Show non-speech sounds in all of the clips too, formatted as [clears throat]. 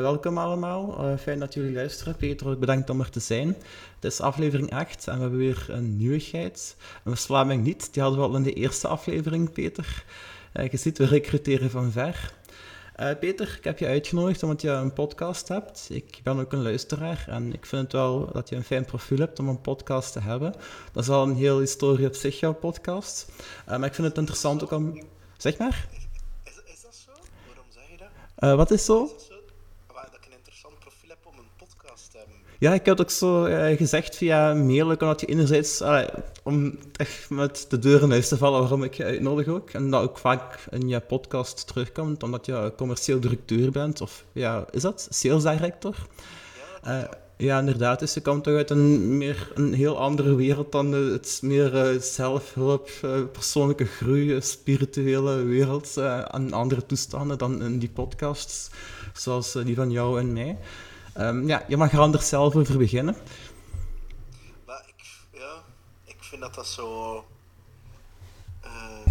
welkom allemaal, uh, fijn dat jullie luisteren. Peter, ook bedankt om er te zijn. Het is aflevering 8 en we hebben weer een nieuwigheid. Een Vlaming niet, die hadden we al in de eerste aflevering, Peter. Uh, je ziet, we recruteren van ver. Uh, Peter, ik heb je uitgenodigd omdat je een podcast hebt. Ik ben ook een luisteraar en ik vind het wel dat je een fijn profiel hebt om een podcast te hebben. Dat is al een heel historie op zich, jouw podcast. Maar ik vind het interessant ook om... Zeg maar. Is, is dat zo? Waarom zeg je dat? Wat is zo? Is dat zo? Dat ik een interessant profiel heb om een podcast te hebben. Ja, ik heb het ook zo uh, gezegd via mail, omdat je enerzijds, uh, om echt met de deur in huis te vallen, waarom ik je uitnodig ook, en dat ook vaak in je podcast terugkomt, omdat je commercieel directeur bent, of ja, is dat? Sales director? Ja, uh, ja, inderdaad. Dus je komt toch uit een, meer, een heel andere wereld dan het meer zelfhulp, persoonlijke groei, spirituele wereld en andere toestanden dan in die podcasts, zoals die van jou en mij. Um, ja, je mag er anders zelf over beginnen. Maar ik, ja, ik vind dat dat zo, uh,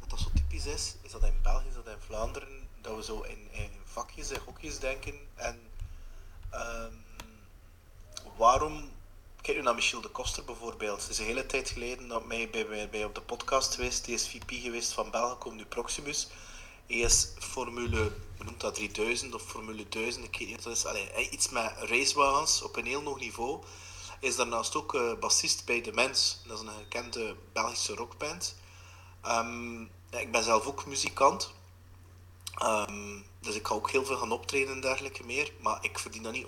dat dat zo typisch is. Is dat in België, is dat in Vlaanderen, dat we zo in, in vakjes en hokjes denken. En um, waarom Kijk nu naar Michiel de Koster bijvoorbeeld. Het is een hele tijd geleden dat mij bij, bij, bij op de podcast geweest. Die is VP geweest van Belgacom, nu Proximus. Is Formule, noemt dat, 3000 of Formule 1000, ik weet niet dat is. Allee, iets met racewagens op een heel hoog niveau. Is daarnaast ook uh, bassist bij De Mens. Dat is een gekende Belgische rockband. Ja, ik ben zelf ook muzikant. Um, dus ik ga ook heel veel gaan optreden en dergelijke meer. Maar ik verdien daar niet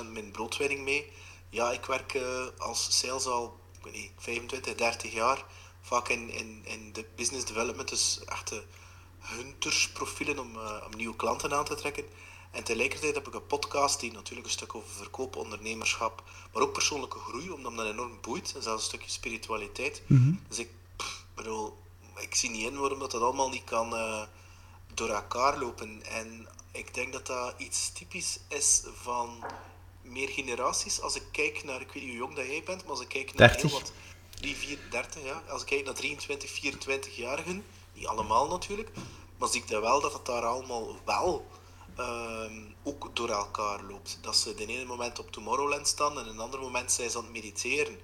100% mijn broodwinning mee. Ja, ik werk uh, als sales al weet niet, 25, 30 jaar. Vaak in, in, in de business development, dus echte huntersprofielen om, uh, om nieuwe klanten aan te trekken. En tegelijkertijd heb ik een podcast die natuurlijk een stuk over verkopen, ondernemerschap, maar ook persoonlijke groei, omdat me dat enorm boeit. En zelfs een stukje spiritualiteit. Mm -hmm. Dus ik pff, bedoel, ik zie niet in waarom dat, dat allemaal niet kan uh, door elkaar lopen. En ik denk dat dat iets typisch is van meer generaties. Als ik kijk naar, ik weet niet hoe jong dat jij bent, maar als ik kijk naar 30. heel wat 3, 4, 30, ja. Als ik kijk naar 23, 24-jarigen, niet allemaal natuurlijk, maar zie ik dat wel dat het daar allemaal wel um, ook door elkaar loopt. Dat ze de ene moment op Tomorrowland staan en een ander moment zijn ze aan het mediteren.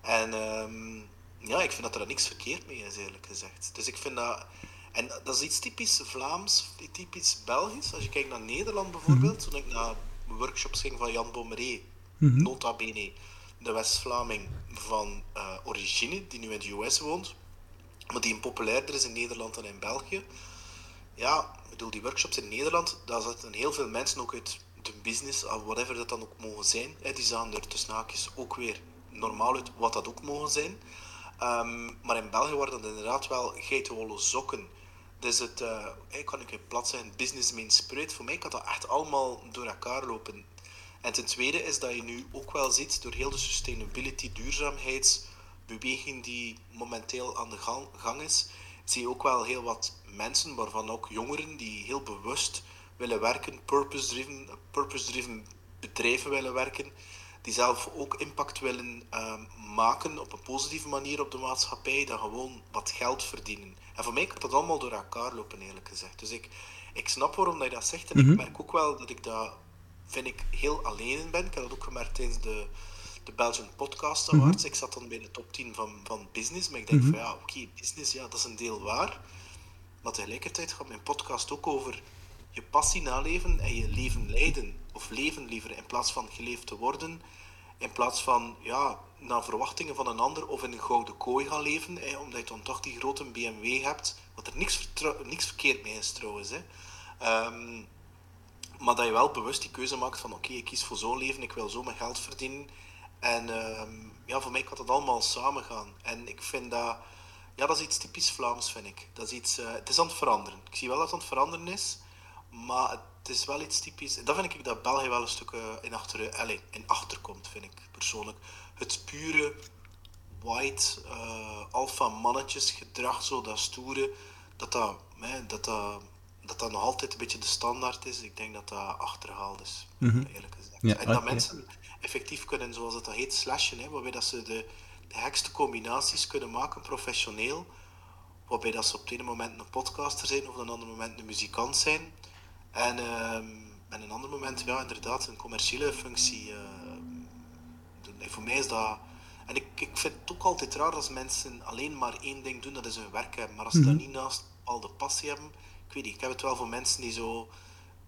En um, ja, ik vind dat er niks verkeerd mee is, eerlijk gezegd. Dus ik vind dat... En dat is iets typisch Vlaams, typisch Belgisch. Als je kijkt naar Nederland bijvoorbeeld, -hmm. toen ik naar workshops ging van Jan Bomeré, mm -hmm. nota bene de West-Vlaming van uh, origine, die nu in de US woont, maar die populairder is in Nederland dan in België. Ja, ik bedoel, die workshops in Nederland, daar zitten heel veel mensen ook uit de business, of whatever dat dan ook mogen zijn. Die zagen er tussen haakjes ook weer normaal uit, wat dat ook mogen zijn. Um, maar in België waren dat inderdaad wel geitenwolle zokken. Dus het, uh, ik kan ik plat zeggen, business means spirit. Voor mij kan dat echt allemaal door elkaar lopen. En ten tweede is dat je nu ook wel ziet, door heel de sustainability, duurzaamheidsbeweging die momenteel aan de gang, gang is, zie je ook wel heel wat mensen, waarvan ook jongeren, die heel bewust willen werken, purpose-driven, purpose-driven bedrijven willen werken, die zelf ook impact willen uh, maken op een positieve manier op de maatschappij, dan gewoon wat geld verdienen. En voor mij kan dat allemaal door elkaar lopen, eerlijk gezegd. Dus ik, ik snap waarom dat je dat zegt, en mm -hmm. ik merk ook wel dat ik dat, vind ik, heel alleen in ben. Ik heb dat ook gemerkt tijdens de, de Belgian Podcast Awards. Mm -hmm. Ik zat dan bij de top 10 van, van business, maar ik denk mm -hmm. van ja, oké, okay, business, ja, dat is een deel waar. Maar tegelijkertijd gaat mijn podcast ook over je passie naleven en je leven leiden. Of leven liever, in plaats van geleefd te worden. In plaats van, ja, naar verwachtingen van een ander of in een gouden kooi gaan leven. Hè, omdat je dan toch die grote BMW hebt. Wat er niks, niks verkeerd mee is trouwens. Hè. Um, maar dat je wel bewust die keuze maakt van, oké, okay, ik kies voor zo'n leven, ik wil zo mijn geld verdienen. En um, ja, voor mij kan dat allemaal samen gaan. En ik vind dat, ja, dat is iets typisch Vlaams, vind ik. Dat is iets, uh, het is aan het veranderen. Ik zie wel dat het aan het veranderen is, maar het is wel iets typisch. En dat vind ik dat België wel een stuk uh, in, achter, allez, in achterkomt, vind ik persoonlijk. Het pure white uh, alpha mannetjes gedrag, zo dat stoere, dat dat, hè, dat, dat, dat dat nog altijd een beetje de standaard is. Ik denk dat dat achterhaald is, Mhm. eerlijk gezegd. Ja, en dat mensen effectief kunnen, zoals het dat heet, slashen, hè, waarbij dat ze de, de gekste combinaties kunnen maken, professioneel. Waarbij dat ze op het ene moment een podcaster zijn, of op een ander moment een muzikant zijn. En en een ander moment, ja, inderdaad, een commerciële functie. Uh, voor mij is dat. En ik, ik vind het ook altijd raar als mensen alleen maar één ding doen, dat is hun werk hebben. Maar als ze mm niet naast al de passie hebben, ik weet niet, ik heb het wel voor mensen die zo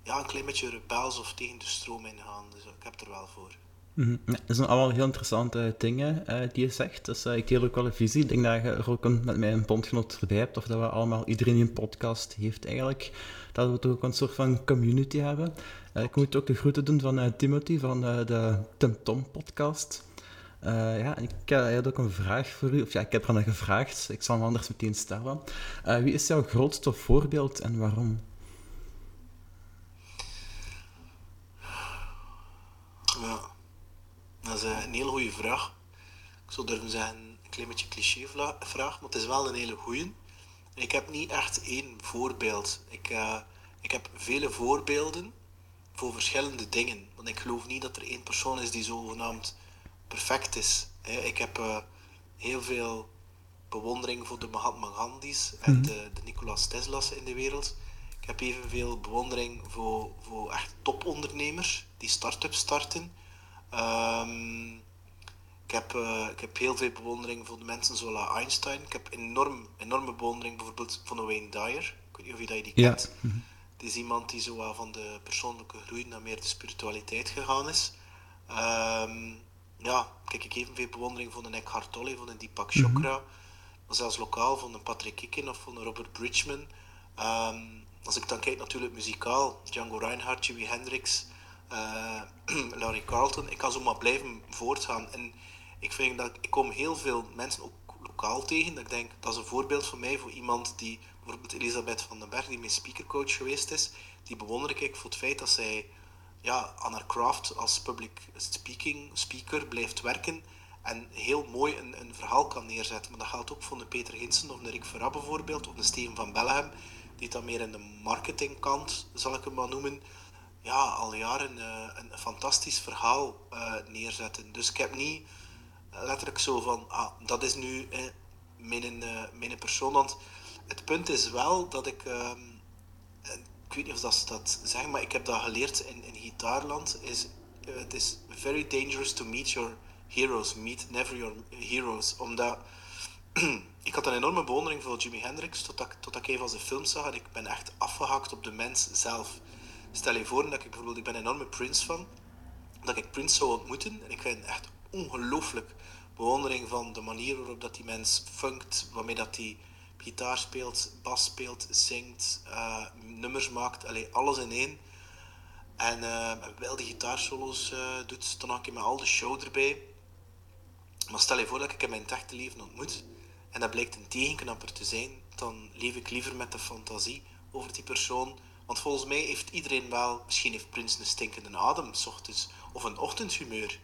ja, een klein beetje rebels of tegen de stroom ingaan. Dus ik heb er wel voor. Ja, dat zijn allemaal heel interessante dingen uh, die je zegt. Dus uh, ik deel ook wel een visie. Ik denk dat je er ook met mij een bondgenoot erbij hebt, of dat we allemaal, iedereen die een podcast heeft eigenlijk, dat we toch ook een soort van community hebben. Uh, ik moet ook de groeten doen van Timothy van de Tim Tom podcast. ja, ik had ook een vraag voor u, of ja, ik heb er aan gevraagd, ik zal hem anders meteen stellen. wie is jouw grootste voorbeeld en waarom? Ja. Dat is een hele goede vraag. Ik zou durven zeggen, een klein beetje cliché vraag, maar het is wel een hele goede. Ik heb niet echt één voorbeeld. Ik, uh, ik heb vele voorbeelden voor verschillende dingen. Want ik geloof niet dat er één persoon is die zogenaamd perfect is. Ik heb uh, heel veel bewondering voor de Mahatma Gandhi's en mhm. de, de Nikola Tesla's in de wereld. Ik heb evenveel bewondering voor, voor echt topondernemers die start-ups starten. Um, ik, heb, uh, ik heb heel veel bewondering voor de mensen zoals Einstein. Ik heb enorm, enorme bewondering bijvoorbeeld voor Wayne Dyer. Ik weet niet of je die kent. Ja. Het is iemand die zo van de persoonlijke groei naar meer de spiritualiteit gegaan is. Um, ja, kijk, ik evenveel bewondering voor de Eckhart Tolle, van de Deepak mhm. Chopra. Mm -hmm. zelfs lokaal van een Patrick Kikken of van een Robert Bridgman. Um, als ik dan kijk natuurlijk muzikaal, Django Reinhardt, Jimi Hendrix, [clears throat] uh, Larry Carlton. Ik kan zo maar blijven voortgaan. En ik vind dat ik kom heel veel mensen ook lokaal tegen. Dat ik denk, dat is een voorbeeld voor mij, voor iemand die, bijvoorbeeld Elisabeth van den Berg, die mijn speakercoach geweest is. Die bewonder ik voor het feit dat zij ja, aan haar craft als public speaking speaker blijft werken en heel mooi een, een verhaal kan neerzetten. Maar dat geldt ook voor de Peter Hinsen of de Rick Verra bijvoorbeeld, of de Steven van Bellegem, die dan meer in de marketingkant, zal ik hem maar noemen, ja, al jaren uh, een fantastisch verhaal uh, neerzetten. Dus ik heb niet letterlijk zo van, ah, dat is nu eh, mijn, mijn persoon. Want het punt is wel dat ik, uh, ik weet niet of dat ze dat zeggen, maar ik heb dat geleerd in, in gitaarland, is het is very dangerous to meet your heroes, meet never your heroes. Omdat [clears throat] ik had een enorme bewondering voor Jimi Hendrix, totdat, totdat ik even als de film zag en ik ben echt afgehakt op de mens zelf. Stel je voor dat ik bijvoorbeeld, ik ben een enorme Prince fan, dat ik Prince zou ontmoeten en ik vind echt ongelooflijk bewondering van de manier waarop dat die mens funkt, waarmee dat hij gitaar speelt, bas speelt, zingt, uh, nummers maakt, allee, alles in één. En uh, wel die gitaarsolo's uh, doet, dan had ik met al de show erbij. Maar stel je voor dat ik hem in het echte leven ontmoet en dat blijkt een tegenknapper te zijn, dan leef ik liever met de fantasie over die persoon want volgens mij heeft iedereen wel, misschien heeft Prins een stinkende adem, s ochtends, of een ochtendhumeur.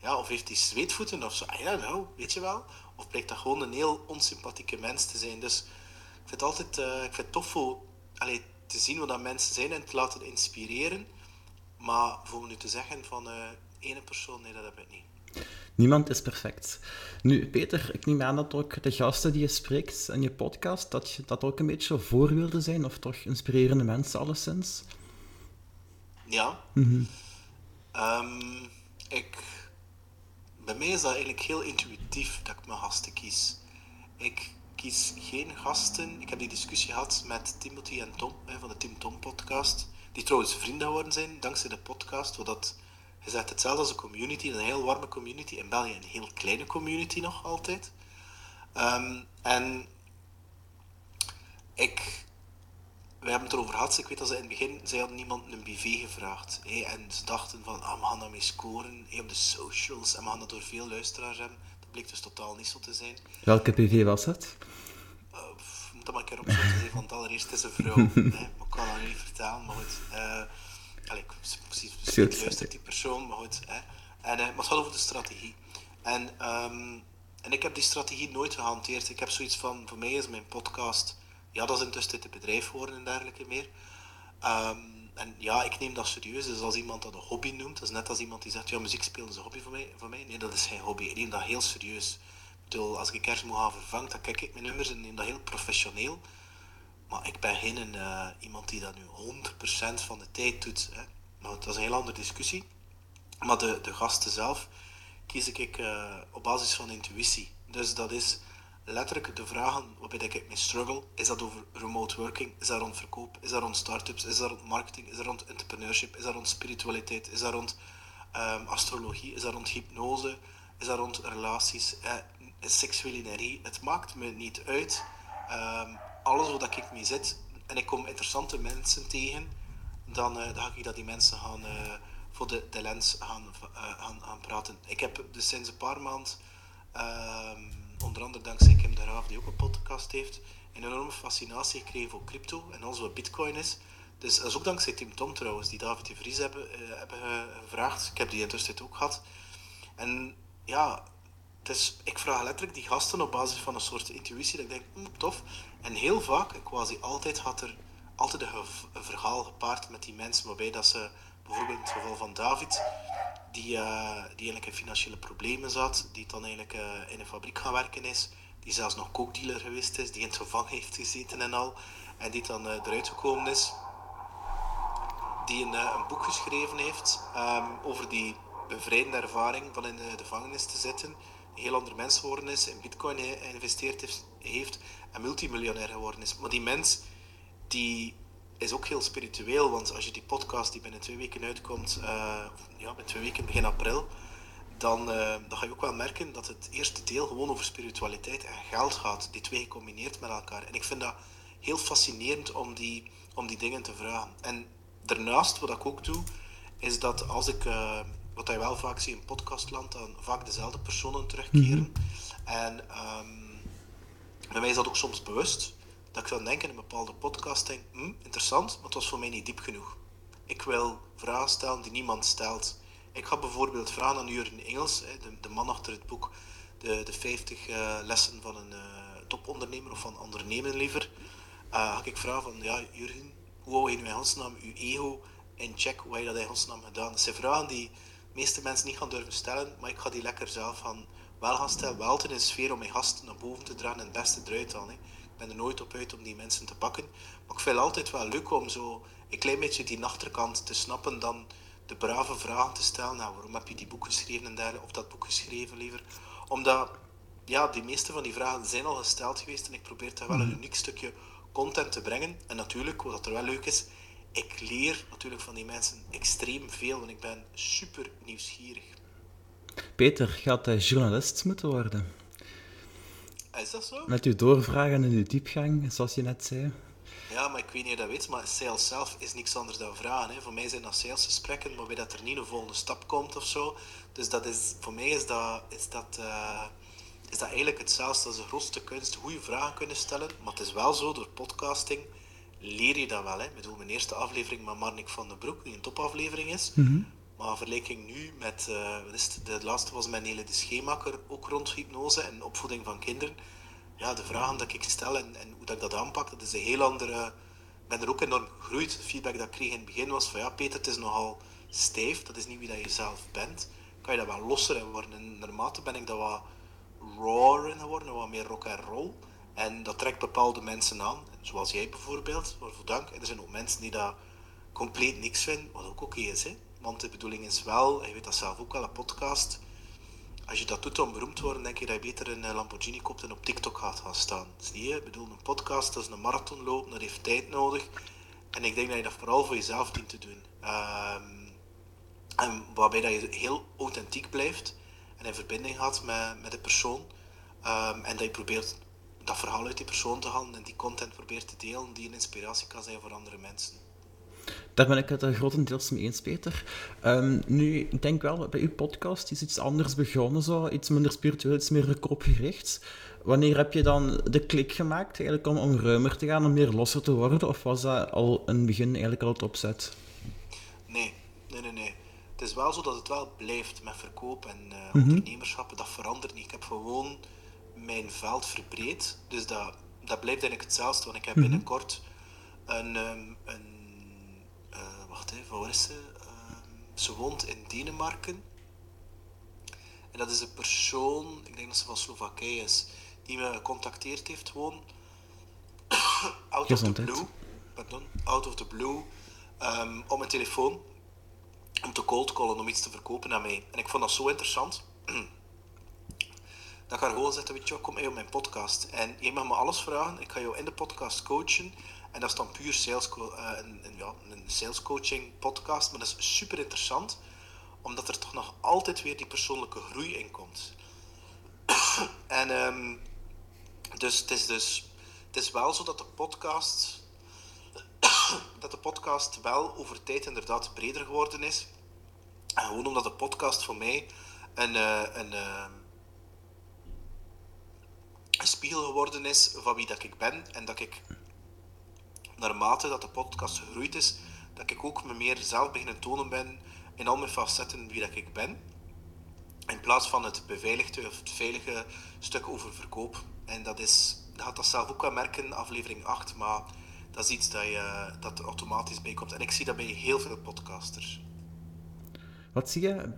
Ja, of heeft hij zweetvoeten of zo. I don't know, weet je wel. Of blijkt dat gewoon een heel onsympathieke mens te zijn. Dus ik vind het altijd uh, ik vind het tof voor, allee, te zien wat dat mensen zijn en te laten inspireren. Maar voor nu te zeggen van uh, ene persoon, nee, dat heb ik niet. Niemand is perfect. Nu, Peter, ik neem aan dat ook de gasten die je spreekt in je podcast, dat je, dat ook een beetje voorbeelden zijn, of toch inspirerende mensen alleszins? Ja. Mm ik, bij mij is dat eigenlijk heel intuïtief dat ik mijn gasten kies. Ik kies geen gasten. Ik heb die discussie gehad met Timothy en Tom van de Tim Tom podcast, die trouwens vrienden geworden zijn dankzij de podcast, wat je zegt hetzelfde als een community, een heel warme community. In België een heel kleine community nog altijd. Um, en ik, we hebben het erover gehad, ik weet dat ze in het begin, zij hadden niemand een BV gevraagd. En ze dachten van, ah, we gaan daarmee scoren op de socials en we gaan dat door veel luisteraars hebben. Dat bleek dus totaal niet zo te zijn. Welke BV was het? Uh, moet dat maar een keer opzoeken, want allereerst is een vrouw. [laughs] hè, ik kan dat niet vertellen, maar goed. Uh, Allee, precies, precies luistert die persoon, maar goed. Hè. En, uh, maar het gaat over de strategie. En, um, en ik heb die strategie nooit gehanteerd. Ik heb zoiets van, voor mij is mijn podcast, ja, dat is intussen het bedrijf geworden en dergelijke meer. Um, en ja, ik neem dat serieus. Dus als iemand dat een hobby noemt, dat is net als iemand die zegt, ja, muziek spelen is een hobby voor mij. Voor mij. Nee, dat is geen hobby. Ik neem dat heel serieus. Ik bedoel, als ik kerst moet gaan vervangen, dan kijk ik mijn nummers en neem dat heel professioneel. Maar ik ben geen uh, iemand die dat nu 100% van de tijd doet. Hè. dat is een heel andere discussie. Maar de, de gasten zelf kies ik uh, op basis van intuïtie. Dus dat is letterlijk de vragen waarbij ik mee struggle. Is dat over remote working? Is dat rond verkoop? Is dat rond startups? Is dat rond marketing? Is dat rond entrepreneurship? Is dat rond spiritualiteit? Is dat rond um, astrologie? Is dat rond hypnose? Is dat rond relaties? Eh, seksuele? Het maakt me niet uit. Um, alles wat ik mee zit en ik kom interessante mensen tegen, dan, uh, dan ga ik dat die mensen gaan, uh, voor de, de lens gaan, uh, gaan, gaan praten. Ik heb dus sinds een paar maanden um, onder andere dankzij Kim de Raaf, die ook een podcast heeft, een enorme fascinatie gekregen voor crypto en alles wat bitcoin is. Dus dat is ook dankzij Tim Tom trouwens, die David de Vries hebben, hebben gevraagd. Ik heb die intussen ook gehad. En ja, dus ik vraag letterlijk die gasten op basis van een soort intuïtie, dat ik denk, hm, tof. En heel vaak, quasi altijd, had er altijd een, verhaal gepaard met die mensen, waarbij dat ze, bijvoorbeeld in het geval van David, die, uh, die eigenlijk in financiële problemen zat, die dan eigenlijk uh, in een fabriek gaan werken is, die zelfs nog kookdealer geweest is, die in het gevangen heeft gezeten en al, en die dan uh, eruit gekomen is, die een, boek geschreven heeft um, over die bevrijdende ervaring van in de gevangenis te zitten, heel ander mens geworden is, in bitcoin geïnvesteerd heeft, en multimiljonair geworden is. Maar die mens, die is ook heel spiritueel, want als je die podcast die binnen twee weken uitkomt, uh, ja, binnen twee weken begin april, dan, uh, dan ga je ook wel merken dat het eerste deel gewoon over spiritualiteit en geld gaat, die twee gecombineerd met elkaar. En ik vind dat heel fascinerend om die, om die dingen te vragen. En daarnaast, wat ik ook doe, is dat als ik, uh, wat je wel vaak ziet in podcastland, dan vaak dezelfde personen terugkeren. Mm -hmm. En um, bij mij is dat ook soms bewust dat ik dan denk in een bepaalde podcast, denk, hm, interessant, maar het was voor mij niet diep genoeg. Ik wil vragen stellen die niemand stelt. Ik ga bijvoorbeeld vragen aan Jurgen Engels, de, de man achter het boek De, de 50 uh, eh, lessen van een uh, topondernemer, of van ondernemen liever. Uh, ga ik vragen van, ja Jurgen, hoe hou je in godsnaam je ego in check? Hoe heb je dat in godsnaam gedaan? Dat zijn vragen die meeste mensen niet gaan durven stellen, maar ik ga die lekker zelf van wel gaan stellen. Wel in een sfeer om mijn gasten naar boven te dragen en het beste eruit te halen. Ik ben er nooit op uit om die mensen te pakken. Maar ik vind het altijd wel leuk om zo een klein beetje die achterkant te snappen dan de brave vragen te stellen. Nou, waarom heb je die boek geschreven en dergelijke, of dat boek geschreven liever? Omdat, ja, de meeste van die vragen zijn al gesteld geweest en ik probeer daar wel een mhm. uniek stukje content te brengen. En natuurlijk, wat er wel leuk is, ik leer natuurlijk van die mensen extreem veel, want ik ben super nieuwsgierig. Peter, gaat hij journalist moeten worden? Is dat zo? Met uw doorvragen en uw diepgang, zoals je net zei. Ja, maar ik weet niet of je dat weet, maar sales zelf is niks anders dan vragen. Hè. Voor mij zijn dat salesgesprekken, maar bij dat er niet een volgende stap komt of zo. Dus dat is, voor mij is dat, is dat, uh, is dat eigenlijk hetzelfde als de grootste kunst. Goede vragen kunnen stellen, maar het is wel zo, door podcasting leer je dat wel. Hè. Ik bedoel, mijn eerste aflevering met Marnik van den Broek, die een topaflevering is. Mm -hmm. Maar vergelijking nu met, uh, wat is het, de laatste was mijn hele de schemaker, ook rond hypnose en opvoeding van kinderen. Ja, de vragen dat ik stel en, en hoe dat ik dat aanpak, dat is een heel andere... Ik ben er ook enorm gegroeid. Het feedback dat ik kreeg in het begin was van ja, Peter, het is nogal stijf, dat is niet wie dat je zelf bent. Kan je dat wel losser in worden. En naarmate ben ik dat wat rawer in geworden, wat meer rock en roll. En dat trekt bepaalde mensen aan, zoals jij bijvoorbeeld, waarvoor dank. En er zijn ook mensen die dat compleet niks vinden, wat ook oké is. Hè? Want de bedoeling is wel, je weet dat zelf ook wel, een podcast. Als je dat doet om beroemd te worden, denk je dat je beter een Lamborghini koopt en op TikTok gaat gaan staan. Zie je? Ik bedoel, een podcast, dat is een marathon lopen, dat heeft tijd nodig. En ik denk dat je dat vooral voor jezelf dient te doen. Um, en waarbij dat je heel authentiek blijft en in verbinding gaat met, met de persoon. Um, en dat je probeert dat verhaal uit die persoon te halen en die content probeert te delen die een inspiratie kan zijn voor andere mensen. Daar ben ik het grotendeels mee eens, Peter. Um, nu, ik denk wel, bij uw podcast is iets anders begonnen, zo. iets minder spiritueel, iets meer koopgericht. Wanneer heb je dan de klik gemaakt, eigenlijk om, om ruimer te gaan, om meer losser te worden? Of was dat al het begin eigenlijk al het opzet? Nee, nee, nee, nee. Het is wel zo dat het wel blijft met verkoop en uh, mm -hmm. ondernemerschap. Dat verandert niet. Ik heb gewoon mijn veld verbreed. Dus dat, dat blijft eigenlijk hetzelfde, want ik heb -hmm. binnenkort een, um, een wacht even, waar is ze? Uh, ze woont in Denemarken. En dat is een persoon, ik denk dat ze van Slowakije is, die me gecontacteerd heeft gewoon. [coughs] out of the blue. Pardon, out of the blue. Um, op mijn telefoon. om te cold callen, om iets te verkopen aan mij. En ik vond dat zo interessant. Dat ik gewoon zeggen, weet je kom mee op mijn podcast. En je mag me alles vragen, ik ga jou in de podcast coachen. En dat is dan puur sales, uh, een, een, ja, een sales coaching podcast. Maar dat is super interessant, omdat er toch nog altijd weer die persoonlijke groei in komt. [coughs] en um, dus het is dus het is wel zo dat de podcast [coughs] dat de podcast wel over tijd inderdaad breder geworden is. En gewoon omdat de podcast voor mij een, uh, een, uh, een spiegel geworden is van wie dat ik ben. En dat ik, naarmate dat de podcast gegroeid is, dat ik ook me meer zelf beginnen tonen ben in al mijn facetten wie dat ik ben. In plaats van het beveiligde of het veilige stuk over verkoop. En dat is, dat gaat dat zelf ook wel merken, aflevering 8, maar dat is iets dat, je, dat automatisch bij komt. En ik zie dat bij heel veel podcasters. Wat zie je?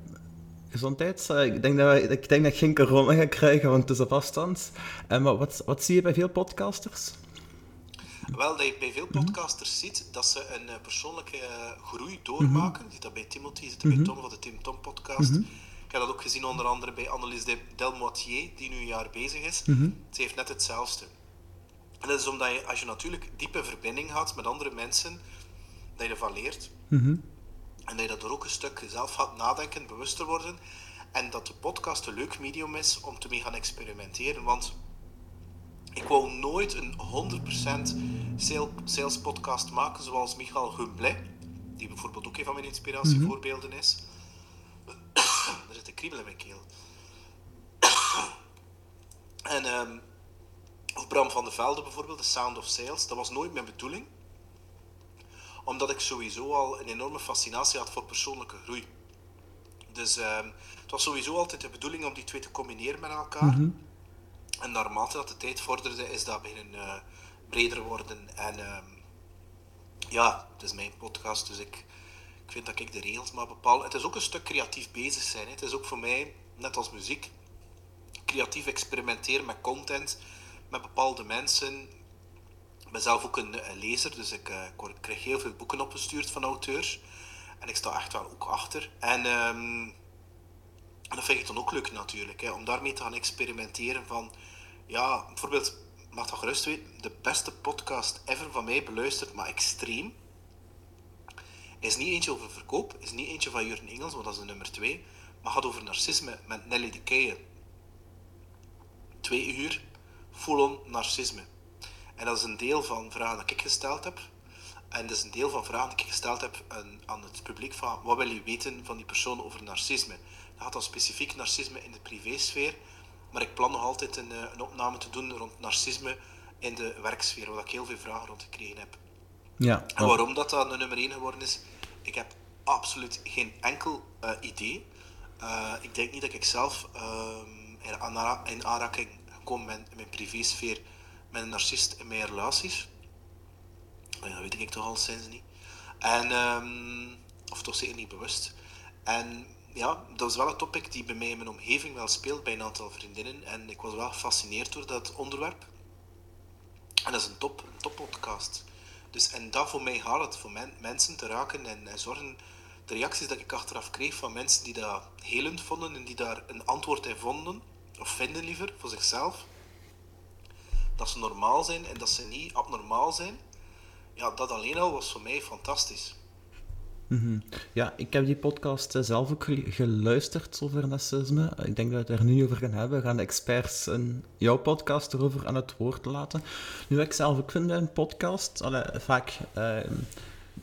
Gezondheid? Ik denk dat, ik denk dat ik geen corona ga krijgen, want het is op afstand. En maar wat, wat zie je bij veel podcasters? Wel, dat je bij veel podcasters ziet dat ze een persoonlijke groei doormaken. Je ziet dat bij Timothy, je ziet dat bij Tom van de Tim Tom podcast. Ik heb dat ook gezien onder andere bij Annelies Delmoitier, die nu een jaar bezig is. Ze heeft net hetzelfde. En dat is omdat je, als je natuurlijk diepe verbinding had met andere mensen, dat je ervan leert. En dat je dat er ook een stuk zelf gaat nadenken, bewuster worden. En dat de podcast een leuk medium is om te mee gaan experimenteren. Want ik wou nooit een 100% sales podcast maken zoals Michael Humble, die bijvoorbeeld ook een van mijn inspiratievoorbeelden is. [coughs] er zit een kriebel in mijn keel. en um, of Bram van de Velde bijvoorbeeld, The Sound of Sales, dat was nooit mijn bedoeling. Omdat ik sowieso al een enorme fascinatie had voor persoonlijke groei. Dus um, het was sowieso altijd de bedoeling om die twee te combineren met elkaar. Mm -hmm. En naarmate dat de tijd vorderde, is dat beginnen uh, breder worden. En um, ja, het is mijn podcast, dus ik, ik vind dat ik de regels maar bepaal. Het is ook een stuk creatief bezig zijn. Hè. Het is ook voor mij, net als muziek, creatief experimenteren met content, met bepaalde mensen. Ik ben zelf ook een, een lezer, dus ik, uh, ik, krijg heel veel boeken opgestuurd van auteurs. En ik sta echt wel ook achter. En um, dat vind ik dan ook leuk natuurlijk, hè, om daarmee te gaan experimenteren van, ja, bijvoorbeeld, mag dat gerust weten, de beste podcast ever van mij beluisterd, maar extreem, is niet eentje over verkoop, is niet eentje van Jurgen Engels, want dat is de nummer 2, maar gaat over narcisme met Nelly de Keien. Twee uur, full-on narcisme. En dat is een deel van vragen dat ik gesteld heb. En dat is een deel van vragen die ik gesteld heb aan, het publiek van wat wil je weten van die persoon over narcisme. Dat gaat dan specifiek narcisme in de privésfeer, maar ik plan nog altijd een, een opname te doen rond narcisme in de werksfeer, waar ik heel veel vragen rond gekregen heb. Ja, en waarom dat dan de nummer 1 geworden is, ik heb absoluut geen enkel uh, idee. Uh, ik denk niet dat ik zelf uh, in, aanra in, aanraking gekomen ben in mijn privésfeer met een narcist in mijn relaties. dat weet ik toch al sinds niet. En, um, of toch zeker niet bewust. En ja, dat is wel een topic die bij mij in mijn omgeving wel speelt bij een aantal vriendinnen. En ik was wel gefascineerd door dat onderwerp. En dat is een top, een top podcast. Dus, en dat voor mij gaat het, voor men, mensen te raken en, en, zorgen. De reacties dat ik achteraf kreeg van mensen die dat helend vonden en die daar een antwoord in vonden, of vinden liever, voor zichzelf, dat ze normaal zijn en dat ze niet abnormaal zijn, ja, dat alleen al was voor mij fantastisch. -hmm. Ja, ik heb die podcast zelf ook geluisterd over narcisme. Ik denk dat we het er nu over gaan hebben. We gaan de experts in jouw podcast erover aan het woord laten. Nu, wat ik zelf ook vind bij een podcast, vaak uh,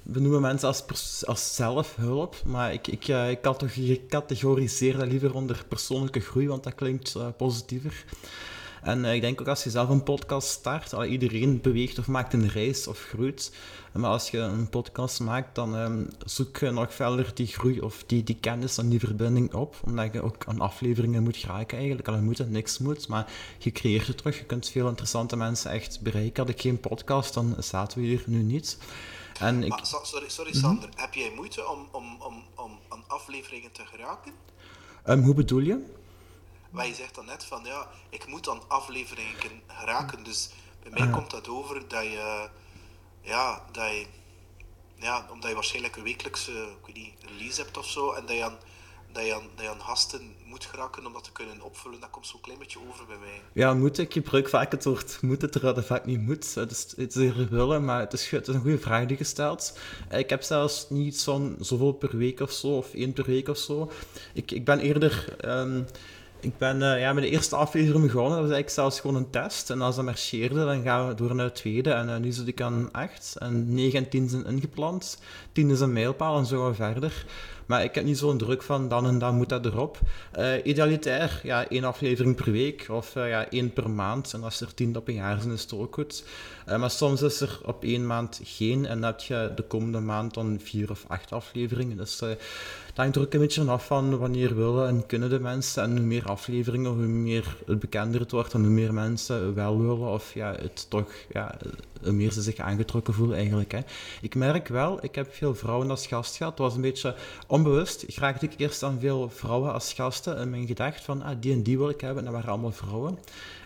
we noemen mensen als, als zelfhulp, maar ik, ik, uh, ik, ik categoriseer dat liever onder persoonlijke groei, want dat klinkt uh, positiever. En uh, ik denk ook als je zelf een podcast start, al iedereen beweegt of maakt een reis of groeit. Maar als je een podcast maakt, dan um, zoek je nog verder die groei of die, die kennis en die verbinding op. Omdat je ook aan afleveringen moet geraken eigenlijk. Al moet het niks moet, maar je creëert het terug. Je kunt veel interessante mensen echt bereiken. Had ik geen podcast, dan zaten we hier nu niet. En ik... maar, sorry, sorry Sander, mm -hmm. heb jij moeite om, om, om, om aan afleveringen te geraken? Um, hoe bedoel je? Maar je zegt dan net van ja, ik moet aan afleveringen geraken. Dus bij mij komt dat over dat je, ja, dat je, ja, omdat je waarschijnlijk een wekelijkse ik weet niet, release hebt of zo, en dat je aan, dat je aan, dat je aan gasten moet geraken om dat te kunnen opvullen, dat komt zo'n klein beetje over bij mij. Ja, moet ik gebruik vaak het woord moeten, terwijl dat vaak niet moet. Het is, het is willen, maar het is, het is een goede vraag die je stelt. Ik heb zelfs niet zo'n zoveel per week of zo, of één per week of zo. Ik, ik ben eerder... ehm, ik ben uh, ja, met de eerste aflevering begonnen. Dat was eigenlijk zelfs gewoon een test. En als dat marcheerde, dan gaan we door naar de tweede. En uh, nu zit ik aan acht. En negen en tien zijn ingepland. Tien is een mijlpaal en zo gaan we verder. Maar ik heb niet zo'n druk van dan en dan moet dat erop. Uh, idealitair, ja, één aflevering per week of ja, één per maand. En als er tien op een jaar zijn, is het ook goed. Maar soms is er op één maand geen. En dan heb je de komende maand dan vier of acht afleveringen. Dus dat hangt er ook een beetje af van wanneer willen en kunnen de mensen. En hoe meer afleveringen, hoe meer het bekender het wordt en hoe meer mensen wel willen. Of ja, het toch, ja, hoe meer ze zich aangetrokken voelen eigenlijk. Hè. Ik merk wel, ik heb veel vrouwen als gast gehad. Het was een beetje onbewust. Ik raakte ik eerst aan veel vrouwen als gasten. En mijn gedacht van, ah, die en die wil ik hebben. En dat waren allemaal vrouwen.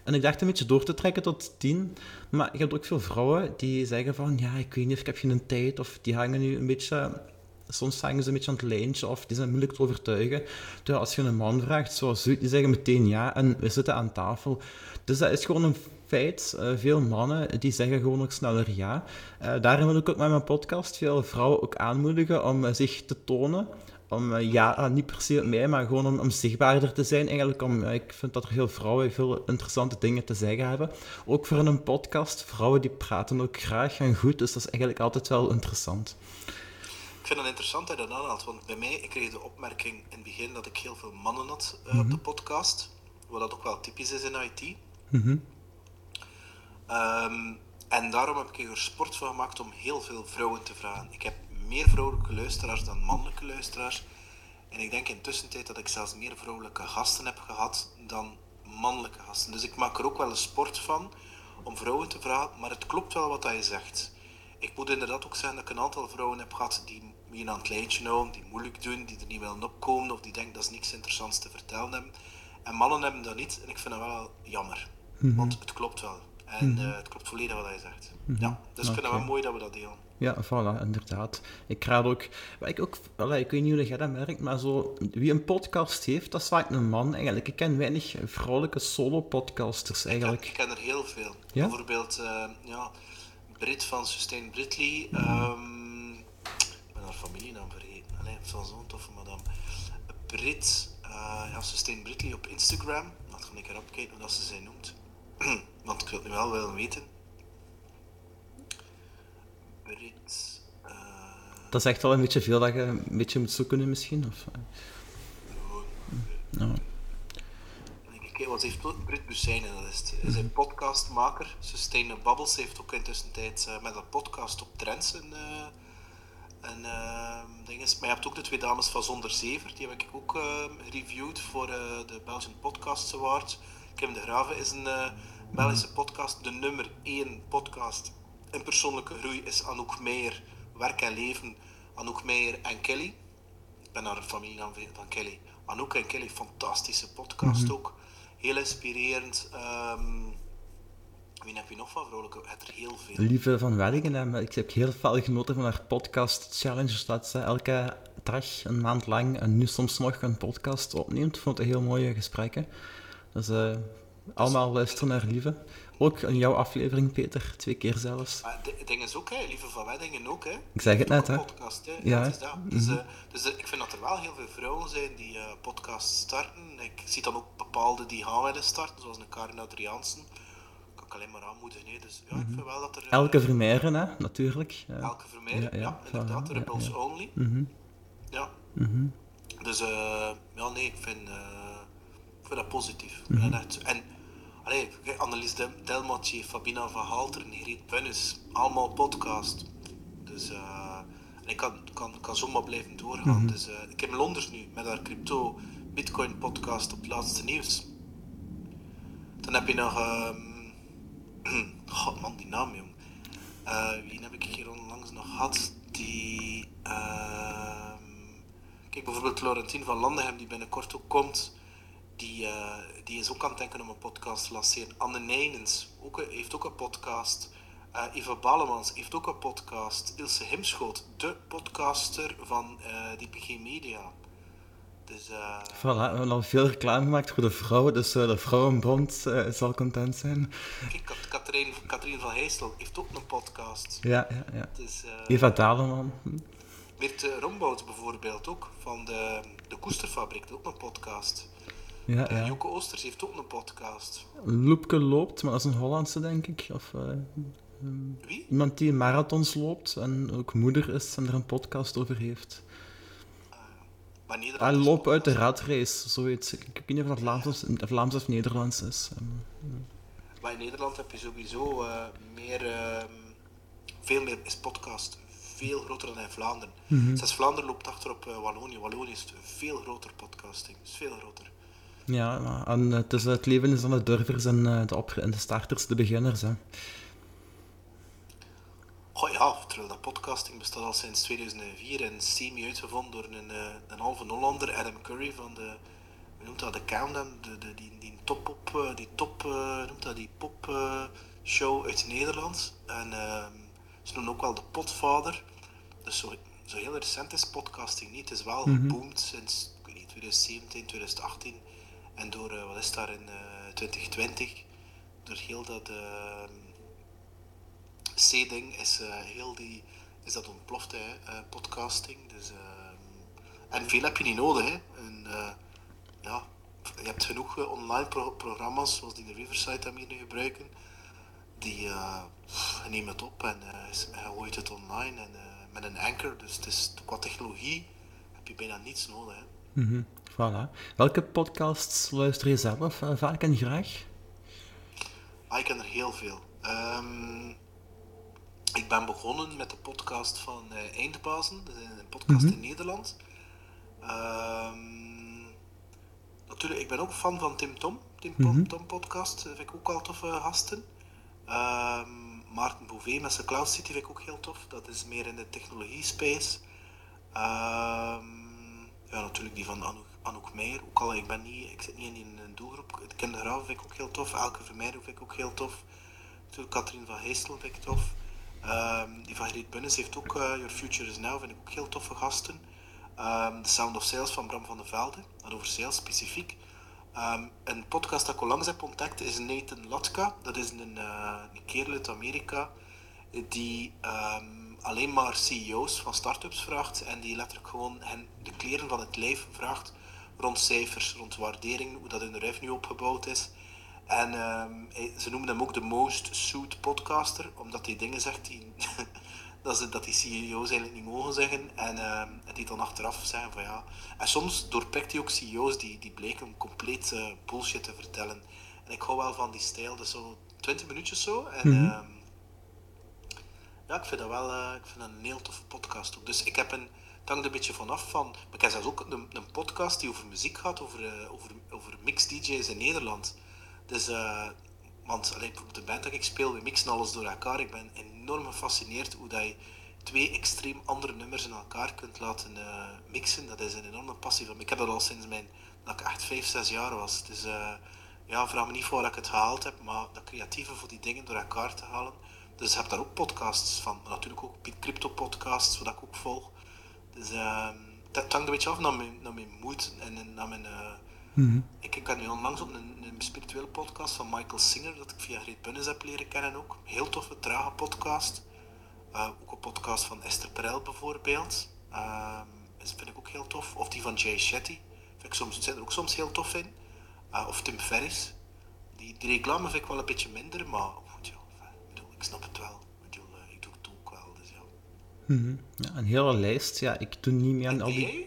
En ik dacht een beetje door te trekken tot tien. Maar je hebt ook veel vrouwen die zeggen van, ja, ik weet niet of ik heb geen tijd. Of die hangen nu een beetje soms hangen ze een beetje aan het lijntje of die zijn moeilijk te overtuigen. Terwijl als je een man vraagt, zoals u, die zeggen meteen ja en we zitten aan tafel. Dus dat is gewoon een feit. Uh, veel mannen die zeggen gewoon ook sneller ja. Uh, daarom wil ik ook met mijn podcast veel vrouwen ook aanmoedigen om uh, zich te tonen. Om, ja, niet per se met mij, maar gewoon om, om zichtbaarder te zijn. Eigenlijk om, ik vind dat er heel vrouwen veel interessante dingen te zeggen hebben. Ook voor een podcast, vrouwen die praten ook graag en goed, dus dat is eigenlijk altijd wel interessant. Ik vind het interessant dat je dat aanhaalt, want bij mij, ik kreeg de opmerking in het begin dat ik heel veel mannen had uh, mm -hmm. op de podcast, wat dat ook wel typisch is in IT. Mm -hmm. um, en daarom heb ik er sport van gemaakt om heel veel vrouwen te vragen. Ik heb meer vrouwelijke luisteraars dan mannelijke luisteraars. En ik denk intussen tijd dat ik zelfs meer vrouwelijke gasten heb gehad dan mannelijke gasten. Dus ik maak er ook wel een sport van om vrouwen te vragen, maar het klopt wel wat je zegt. Ik moet inderdaad ook zeggen dat ik een aantal vrouwen heb gehad die me aan het lijntje houden, die moeilijk doen, die er niet willen opkomen of die denken dat ze niks interessants te vertellen hebben. En mannen hebben dat niet en ik vind dat wel jammer. Mm -hmm. Want het klopt wel. En mm -hmm. uh, het klopt volledig wat hij zegt. Mm -hmm. Ja, dus ik vind het wel mooi dat we dat delen. Ja, voilà, inderdaad. Ik raad ook, wat ik ook, ik weet niet hoe jij dat merkt, maar zo, wie een podcast heeft, dat is vaak een man eigenlijk. Ik ken weinig vrouwelijke solo-podcasters eigenlijk. Ik ken, ik ken, er heel veel. Ja? Bijvoorbeeld, uh, ja, Brit van Sustain Britley. Um, ik ben haar familienaam vergeten. Allee, van zo'n toffe madame. Brit, uh, ja, Sustain Britley op Instagram. Laat ik een keer opkijken hoe dat ze zij noemt. [clears throat] Want ik wil nu wel willen weten. Brit. Uh, dat is echt wel een beetje veel dat je een beetje moet zoeken misschien? Of? No. Kijk, wat heeft Brit Bussijnen, dat is, is een podcastmaker. Sustainable Bubbles heeft ook intussen tijd uh, met een podcast op Trends een, uh, een uh, ding is. Maar je hebt ook de twee dames van Zonder Zever, die heb ik ook gereviewd voor de Belgian Podcast Award. Kim de Graven is een Belgische podcast, de nummer 1 podcast in persoonlijke groei is Anouk Meijer, Werk en Leven, Anouk Meijer en Kelly. Ik ben haar familienaam van Kelly. Anouk en Kelly, fantastische podcast mm-hmm. ook heel inspirerend. Um, wie heb je nog van vrouwelijke? Het er heel veel. Lieve van Weddingen, ik heb heel veel genoten van haar podcast Challenge, dat ze elke dag een maand lang en nu soms nog een podcast opneemt. Ik vond het heel mooie gesprekken. Dus uh, allemaal luisteren naar Lieve. Ook in jouw aflevering, Peter, twee keer zelfs. Maar het ding is ook, hè, Lieve van Weddingen ook. Hè. Ik zeg het net, hè. Podcast, hè. Ja. Is dat. Dus, mm -hmm. uh, dus uh, ik vind dat er wel heel veel vrouwen zijn die uh, podcasts starten. Ik zie dan ook bepaalde die gaan willen starten, zoals een Karin Adriaansen. Kan ik alleen maar aanmoedigen. Hè. Dus ja, mm -hmm. ik vind wel dat er... Elke Vermeeren, hè, natuurlijk. Ja. Elke Vermeeren, ja, ja, ja inderdaad. Rebels ja, Only. Mm -hmm. Ja. -hmm. Dus, ja, nee, ik vind, ik vind dat positief. En, echt, en Allee, Annelies Delmatje, Fabina van Halteren, Griet Punnis, allemaal podcast. Dus uh, ik kan, kan, kan zomaar blijven doorgaan. Mm -hmm. Dus uh, ik heb Londers nu met haar crypto Bitcoin podcast op het laatste nieuws. Dan heb je nog, um, [clears throat] god man, die naam jong. Uh, wie heb ik hier onlangs nog gehad? Die, uh, kijk bijvoorbeeld Laurentien van Landenhem, die binnenkort ook komt die, uh, die is ook aan het denken om een podcast te lanceren. Anne Nijnens ook, heeft ook een podcast. Uh, Eva Balemans heeft ook een podcast. Ilse Himschoot, de podcaster van uh, DPG Media. Dus, uh... Voilà, we hebben al veel reclame gemaakt voor de vrouwen, dus de Vrouwenbond zal content zijn. Kijk, Katrien, Katrien van Heestel heeft ook een podcast. Ja, ja, ja. Dus, Eva Daleman. Meert Rombout bijvoorbeeld ook, van de, de Koesterfabriek, ook een podcast. Ja, ja. Joke Oosters heeft ook een podcast. Loepke loopt, maar dat is een Hollandse, denk ik. Of, Wie? Iemand die marathons loopt en ook moeder is en er een podcast over heeft. maar Nederland Hij loopt uit de ratrace, zoiets. Ik weet niet of dat Vlaams of, Vlaams of Nederlands is. Ehm, Maar in Nederland heb je sowieso eh, meer, ehm, veel meer is podcast. Veel groter dan in Vlaanderen. Zelfs Vlaanderen loopt achter op eh, Wallonië. Wallonië is veel groter podcasting. Is veel groter. Ja, en, het, is, het leven is aan de durvers en eh, de, op, en de starters, de beginners. Hè. Goh ja, terwijl dat podcasting bestaat al sinds 2004 en semi uitgevonden door een, eh, een halve Hollander, Adam Curry van de, hoe noemt dat, de Countdown, de, de, die, die top, op, eh, die top, noemt dat, die pop show uit Nederland. En ehm, ze noemen ook wel de potvader. Dus zo, zo heel recent is podcasting niet. Het is wel geboomd sinds, ik weet niet, 2017, 2018. En door, eh, wat is daar in eh, 2020, door heel dat... ehm, C-ding is eh, heel die is dat ontploft, eh, podcasting. Dus, ehm, en veel heb je niet nodig. Hè. En, eh, ja, je hebt genoeg eh, online pro- programma's, zoals die de Riverside hem hier gebruiken. Die uh, nemen het op en eh, en gooit het online en, eh, met een anchor. Dus het is, qua technologie heb je bijna niets nodig. Hè. Mhm, Voilà. Welke podcasts luister je zelf eh, vaak en graag? Ah, ik ken er heel veel. Ehm, ik ben begonnen met de podcast van eh, Eindbazen, een podcast in Nederland. Ehm, natuurlijk, ik ben ook fan van Tim Tom. Tim Tom, Tom podcast eh, vind ik ook al toffe gasten. Ehm, Maarten Bouvet met zijn Cloud City vind ik ook heel tof. Dat is meer in de technologie space. Ehm, ja, natuurlijk die van Anouk, Anouk Meijer. Ook al, ik, ben niet, ik zit niet in een doelgroep. Het Kindergraven vind ik ook heel tof. Elke Vermeijden vind ik ook heel tof. Natuurlijk Katrien van Heestel vind ik tof. Ehm, die van Bunnis heeft ook eh, Your Future is Now, vind ik ook heel toffe gasten. Ehm The Sound of Sales van Bram van der Velde, dat over sales specifiek. Ehm, een podcast dat ik onlangs heb ontdekt is Nathan Latka. Dat is een, eh, een kerel uit Amerika die alleen maar CEO's van start-ups vraagt en die letterlijk gewoon hen de kleren van het lijf vraagt rond cijfers, rond waardering, hoe dat hun revenue opgebouwd is. En ehm, ze noemen hem ook de most sued podcaster, omdat hij dingen zegt die, [laughs] dat, ze, dat die CEO's eigenlijk niet mogen zeggen. En ehm, en die dan achteraf zeggen van ja. En soms doorprikt hij ook CEO's die, die bleken compleet eh, bullshit te vertellen. En ik hou wel van die stijl, dus zo 20 minuutjes zo. En ehm, ja, ik vind dat wel eh, ik vind dat een heel toffe podcast ook. Dus ik heb een, het hangt een beetje vanaf van, ik heb zelfs ook een, een podcast die over muziek gaat, over, eh, over, over mix-dj's in Nederland. Dus, eh, want allee, bijvoorbeeld de band dat ik speel, we mixen alles door elkaar. Ik ben enorm gefascineerd hoe dat je twee extreem andere nummers in elkaar kunt laten mixen. Dat is een enorme passie van. Ik heb dat al sinds mijn, dat ik echt 5, 6 jaar was. Dus ja, vraag me niet voor waar ik het gehaald heb, maar dat creatieve voor die dingen door elkaar te halen. Dus ik heb daar ook podcasts van, natuurlijk ook crypto-podcasts, wat ik ook volg. Dus ehm dat hangt een beetje af naar mijn, naar mijn moed en naar mijn... eh, ik, ik ben nu onlangs op een, een spirituele podcast van Michael Singer, dat ik via Greet Bunnis heb leren kennen ook. Heel toffe, trage podcast. Uh, ook een podcast van Esther Perel bijvoorbeeld. Um, dat vind ik ook heel tof. Of die van Jay Shetty. Vind ik soms, zit er ook soms heel tof in. Uh, of Tim Ferriss. Die, die reclame vind ik wel een beetje minder, maar goed, ja, ik, bedoel, ik snap het wel. Ik, bedoel, uh, ik doe het ook wel, dus ja. -hmm. ja een hele lijst. Ja, ik doe niet meer al die...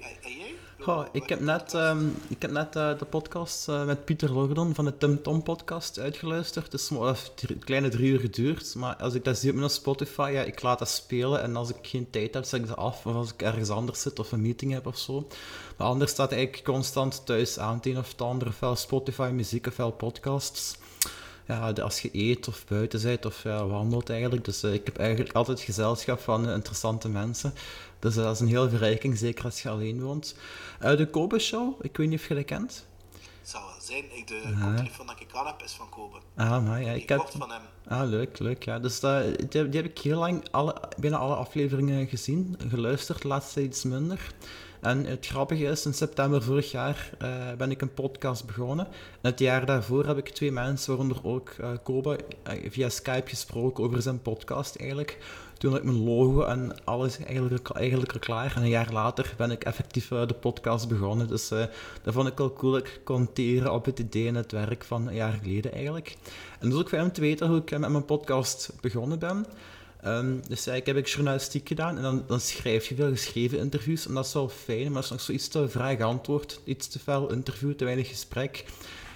Goh, ik, heb net, um, ik heb net uh, de podcast uh, met Pieter Logerdon van de Tim Tom podcast uitgeluisterd. Het is maar een kleine drie uur geduurd. Maar als ik dat zie op mijn Spotify, ja, ik laat dat spelen. En als ik geen tijd heb, zet ik ze af. Of als ik ergens anders zit of een meeting heb of zo. Maar anders staat eigenlijk constant thuis aan het een of het ander. Ofwel Spotify muziek ofwel podcasts. Ja, als je eet of buiten bent of ja, wandelt eigenlijk. Dus uh, ik heb eigenlijk altijd gezelschap van interessante mensen. Dus dat is een hele verrijking, zeker als je alleen woont. De Kobe Show, ik weet niet of je dat kent. Zou wel zijn. Ik, de koptelefoon dat ik aan heb is van Kobe. Ah, maar ja, ik, Ik heb... van hem. Ah, leuk, leuk. Ja. Dus dat, die, heb- die heb ik heel lang alle, bijna alle afleveringen gezien, geluisterd, tijd iets minder. En het grappige is, in september vorig jaar eh, ben ik een podcast begonnen. En het jaar daarvoor heb ik twee mensen, waaronder ook eh Koba, eh, via Skype gesproken over zijn podcast eigenlijk. Toen had ik mijn logo en alles eigenlijk, eigenlijk al klaar. En een jaar later ben ik effectief de podcast begonnen. Dus dat vond ik wel cool. dat Ik kon teren op het idee en het werk van een jaar geleden eigenlijk. En dus ook fijn om te weten hoe ik met mijn podcast begonnen ben. Ehm, dus ja, ik heb ik journalistiek gedaan en dan, dan schrijf je veel geschreven interviews. En dat is wel fijn, maar dat is nog zoiets te vraag-antwoord. Iets te fel interview, te weinig gesprek.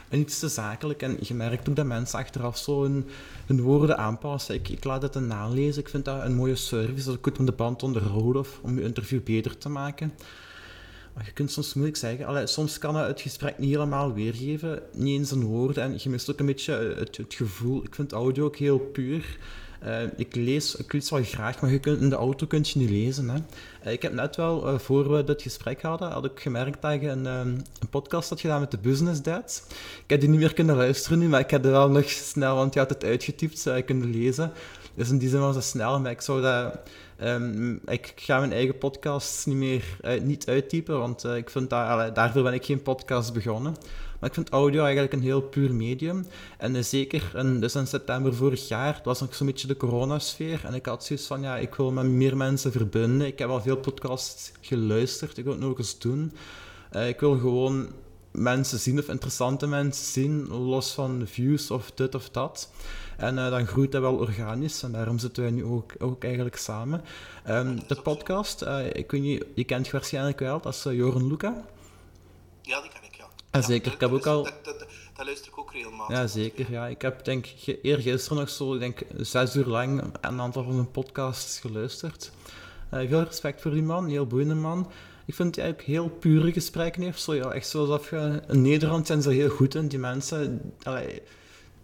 En iets te zakelijk. En je merkt ook dat mensen achteraf zo hun, woorden aanpassen. Ik, ik laat het dan nalezen. Ik vind dat een mooie service. Dat is goed om de band onderhouden of om je interview beter te maken. Maar je kunt soms moeilijk zeggen. Allee, soms kan het, het gesprek niet helemaal weergeven. Niet eens in woorden. En je mist ook een beetje het gevoel. Ik vind audio ook heel puur. Eh, ik, lees, ik lees wel graag, maar je kunt, in de auto kun je niet lezen. Hè. Eh, ik heb net wel, eh, voor we dit gesprek hadden, had ik gemerkt dat je een, ehm, een podcast had gedaan met de Business Dads. Ik heb die niet meer kunnen luisteren nu, maar ik heb er wel nog snel, want je had het uitgetypt, kunnen lezen. Dus in die zin was het snel, maar ik zou dat... ehm, ik ga mijn eigen podcasts niet meer niet uittypen, want ik vind dat, daarvoor ben ik geen podcast begonnen. Maar ik vind audio eigenlijk een heel puur medium. En eh, zeker, dus in september vorig jaar, dat was nog zo'n beetje de coronasfeer. En ik had zoiets van, ja, ik wil met meer mensen verbinden. Ik heb al veel podcasts geluisterd, ik wil het nog eens doen. Eh, ik wil gewoon mensen zien, of interessante mensen zien, los van views of dit of dat. En eh, dan groeit dat wel organisch, en daarom zitten wij nu ook, ook eigenlijk samen. Ehm, de podcast, eh, ik weet je kent waarschijnlijk wel, dat is Joren Luca. Ja, die ken ik, ja. Zeker. Ik heb ook al- Dat, dat, dat, dat luister ik ook regelmatig. Ja, zeker. Ja. Ik heb denk eergisteren nog zo, ik denk zes uur lang een aantal van zijn podcasts geluisterd. Eh, veel respect voor die man, een heel boeiende man. Ik vind hij ook heel pure gesprekken heeft. Zo, ja, echt zoals je... In Nederland zijn ze heel goed in, die mensen. Allee,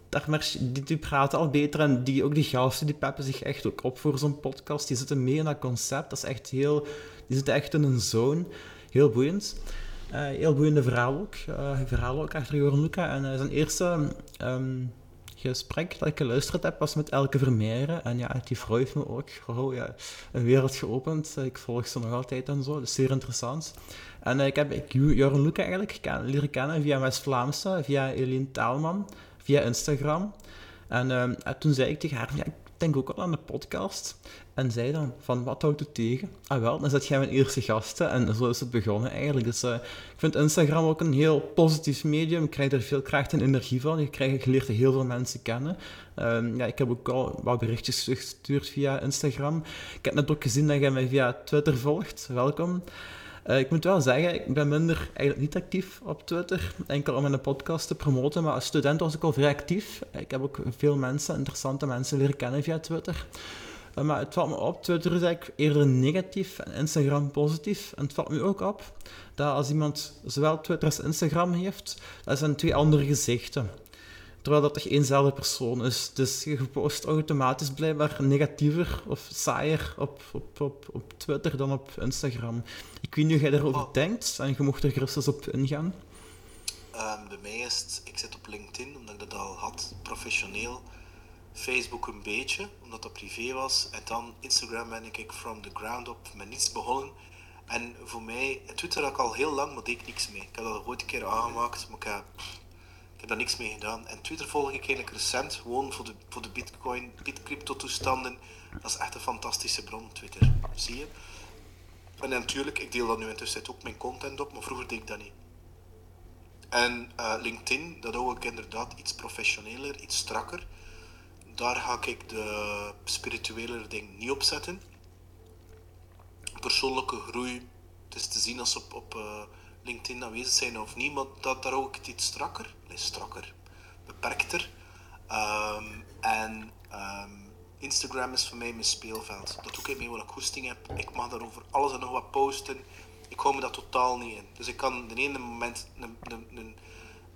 daar die praten al beter en die, ook die gasten die peppen zich echt ook op voor zo'n podcast. Die zitten mee in dat concept. Dat is echt heel... Die zitten echt in een zone. Heel boeiend. Eh, heel boeiende verhaal ook. eh verhaal ook achter Joran Luca. En eh, zijn eerste ehm, gesprek dat ik geluisterd heb was met Elke Vermeijeren. En ja, die heeft me ook gewoon ja, een wereld geopend. Ik volg ze nog altijd en zo. Is zeer interessant. En ik heb ik, Joran Luca eigenlijk ken- leren kennen via West-Vlaamse, via Eline Taalman, via Instagram. En, ehm, en toen zei ik tegen haar, ja, denk ook al aan de podcast. En zij dan, van wat houdt het tegen? Ah wel, dan zet jij mijn eerste gasten en zo is het begonnen eigenlijk. Dus eh, ik vind Instagram ook een heel positief medium. Ik krijg er veel kracht en energie van. Je, krijgt, je leert er heel veel mensen kennen. Ehm, ja, ik heb ook al wat berichtjes gestuurd via Instagram. Ik heb net ook gezien dat jij mij via Twitter volgt. Welkom. Eh, ik moet wel zeggen, ik ben minder eigenlijk niet actief op Twitter, enkel om mijn podcast te promoten, maar als student was ik al vrij actief. Ik heb ook veel mensen, interessante mensen leren kennen via Twitter. Eh, maar het valt me op, Twitter is eigenlijk eerder negatief en Instagram positief. En het valt me ook op dat als iemand zowel Twitter als Instagram heeft, dat zijn twee andere gezichten. Terwijl dat toch éénzelfde persoon is. Dus je post automatisch blijkbaar negatiever of saaier op, op, op, op Twitter dan op Instagram. Ik weet niet hoe jij daarover Oh. denkt en je mocht er gerust eens op ingaan. Ehm, bij mij is het, ik zit op LinkedIn, omdat ik dat al had, professioneel. Facebook een beetje, omdat dat privé was. En dan Instagram ben ik from the ground up met niets begonnen. En voor mij, Twitter had ik al heel lang, maar deed ik niks mee. Ik heb dat ooit een keer aangemaakt, maar ik heb, ik heb daar niks mee gedaan. En Twitter volg ik eigenlijk recent, gewoon voor de, voor de bitcoin, bitcrypto toestanden. Dat is echt een fantastische bron, Twitter. Zie je? En natuurlijk, ik deel dat nu intussen ook mijn content op, maar vroeger deed ik dat niet. En eh, LinkedIn, dat hou ik inderdaad iets professioneler, iets strakker. Daar ga ik de spirituele ding niet op zetten. Persoonlijke groei, het is te zien als ze op, op eh, LinkedIn aanwezig zijn of niet, maar dat, daar hou ik het iets strakker. Nee, strakker, beperkter. Ehm, en ehm, Instagram is voor mij mijn speelveld. Dat doe ik mee wat ik goesting heb. Ik mag daarover alles en nog wat posten. Ik hou me dat totaal niet in. Dus ik kan de ene moment een, een, een,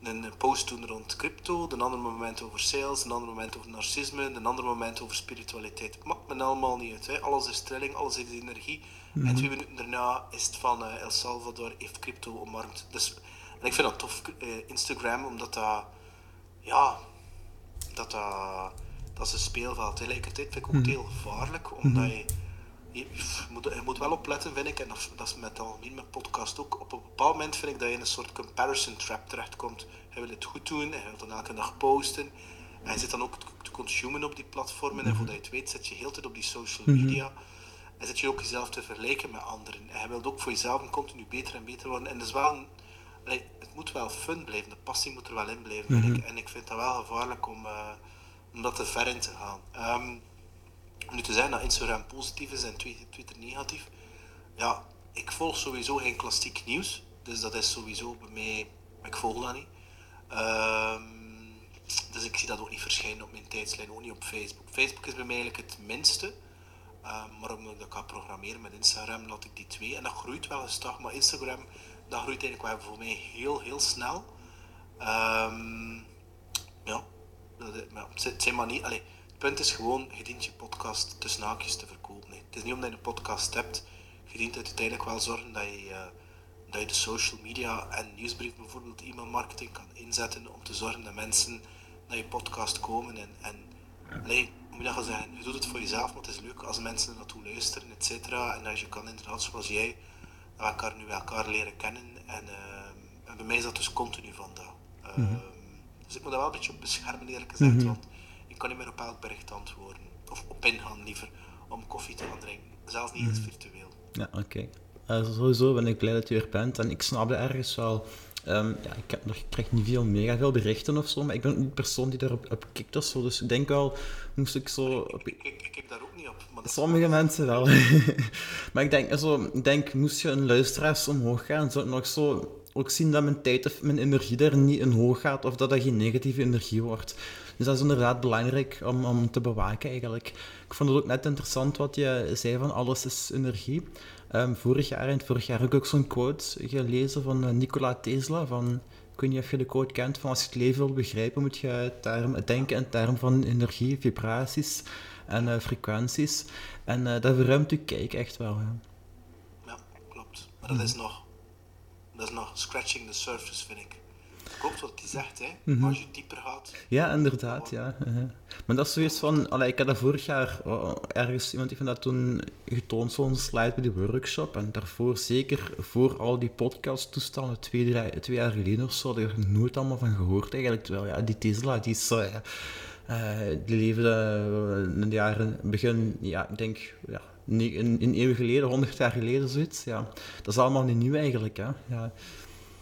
een, een post doen rond crypto, de andere moment over sales, de andere moment over narcisme, de andere moment over spiritualiteit. Het maakt me allemaal niet uit. Hè. Alles is trilling, alles is energie. En twee minuten daarna is het van eh, El Salvador heeft crypto omarmd. Dus En ik vind dat tof, eh, Instagram, omdat dat, ja, dat dat, dat is een speelveld. Tegelijkertijd vind ik ook heel gevaarlijk, omdat je, je, moet, je moet wel opletten, vind ik, en dat, dat is met algemeen met podcast ook. Op een bepaald moment vind ik dat je in een soort comparison trap terechtkomt. Je wil het goed doen, en je wilt dan elke dag posten. En je zit dan ook te consumen op die platformen. En voordat je het weet, zit je heel tijd op die social media. En zit je ook jezelf te vergelijken met anderen. En je wilt ook voor jezelf continu beter en beter worden. En dat is wel een, het moet wel fun blijven. De passie moet er wel in blijven, vind ik. En ik vind dat wel gevaarlijk om, uh, om dat te ver in te gaan. Um, nu te zeggen dat Instagram positief is en Twitter negatief. Ja, ik volg sowieso geen klassiek nieuws. Dus dat is sowieso bij mij... Ik volg dat niet. Um, dus ik zie dat ook niet verschijnen op mijn tijdslijn, ook niet op Facebook. Facebook is bij mij eigenlijk het minste. Uh, maar omdat ik dat kan programmeren met Instagram, laat ik die twee. En dat groeit wel eens toch, maar Instagram, dat groeit eigenlijk wel voor mij heel, heel snel. Um, ja, dat, het zijn maar niet... Allez, het punt is gewoon, je dient je podcast tussen haakjes te verkopen. Hè. Het is niet omdat je een podcast hebt, je dient uiteindelijk wel zorgen dat je, uh, dat je de social media en nieuwsbrief bijvoorbeeld e-mailmarketing kan inzetten om te zorgen dat mensen naar je podcast komen en, en moet je dat zeggen, je doet het voor jezelf, maar het is leuk als mensen naartoe luisteren, et cetera. En als je kan inderdaad, zoals jij, elkaar nu elkaar leren kennen. En, uh, en bij mij is dat dus continu van dat. Uh, mm -hmm. Dus ik moet daar wel een beetje op beschermen, eerlijk gezegd, mm -hmm. want ik kan niet meer op elk bericht antwoorden. Of op ingaan liever, om koffie te gaan drinken. Zelfs niet eens mm -hmm. virtueel. Ja, oké. Okay. Uh, sowieso ben ik blij dat je er bent. En ik snap ergens wel. Um, ja, ik, heb ik krijg niet veel, mega veel berichten of zo, maar ik ben ook niet de persoon die daarop op kikt of zo. Dus ik denk wel, moest ik zo... Ik, ik, ik, kijk daar ook niet op. Maar Sommige mensen wel. [laughs] maar ik denk, also, denk, moest je een luisteraars omhoog gaan, zou ik nog zo ook zien dat mijn tijd of mijn energie daar niet in hoog gaat, of dat dat geen negatieve energie wordt. Dus dat is inderdaad belangrijk om, om te bewaken eigenlijk. Ik vond het ook net interessant wat je zei van alles is energie. Um, vorig jaar, en vorig jaar heb ik ook zo'n quote gelezen van uh, Nikola Tesla. Van, ik weet niet of je de quote kent, van als je het leven wil begrijpen, moet je term, denken in termen van energie, vibraties en uh, frequenties. En uh, dat verruimt je kijk echt wel. Ja, ja klopt. Maar dat, is nog, dat is nog scratching the surface, vind ik. Klopt wat hij zegt, hè. Mm -hmm. als je dieper gaat. Ja, inderdaad, ja. Uh -huh. Maar dat is zoiets van... Allee, ik had dat vorig jaar oh, ergens... Iemand heeft dat toen getoond, zo'n slide bij de workshop. En daarvoor, zeker voor al die podcast-toestanden, twee, drie, twee jaar geleden of zo, had ik er nooit allemaal van gehoord eigenlijk. Terwijl, ja, die Tesla, die is... Uh, die leefde in de jaren... Begin, ja, ik denk... Ja, een, een eeuw geleden, honderd jaar geleden, zoiets. Ja, dat is allemaal niet nieuw eigenlijk, hè. Ja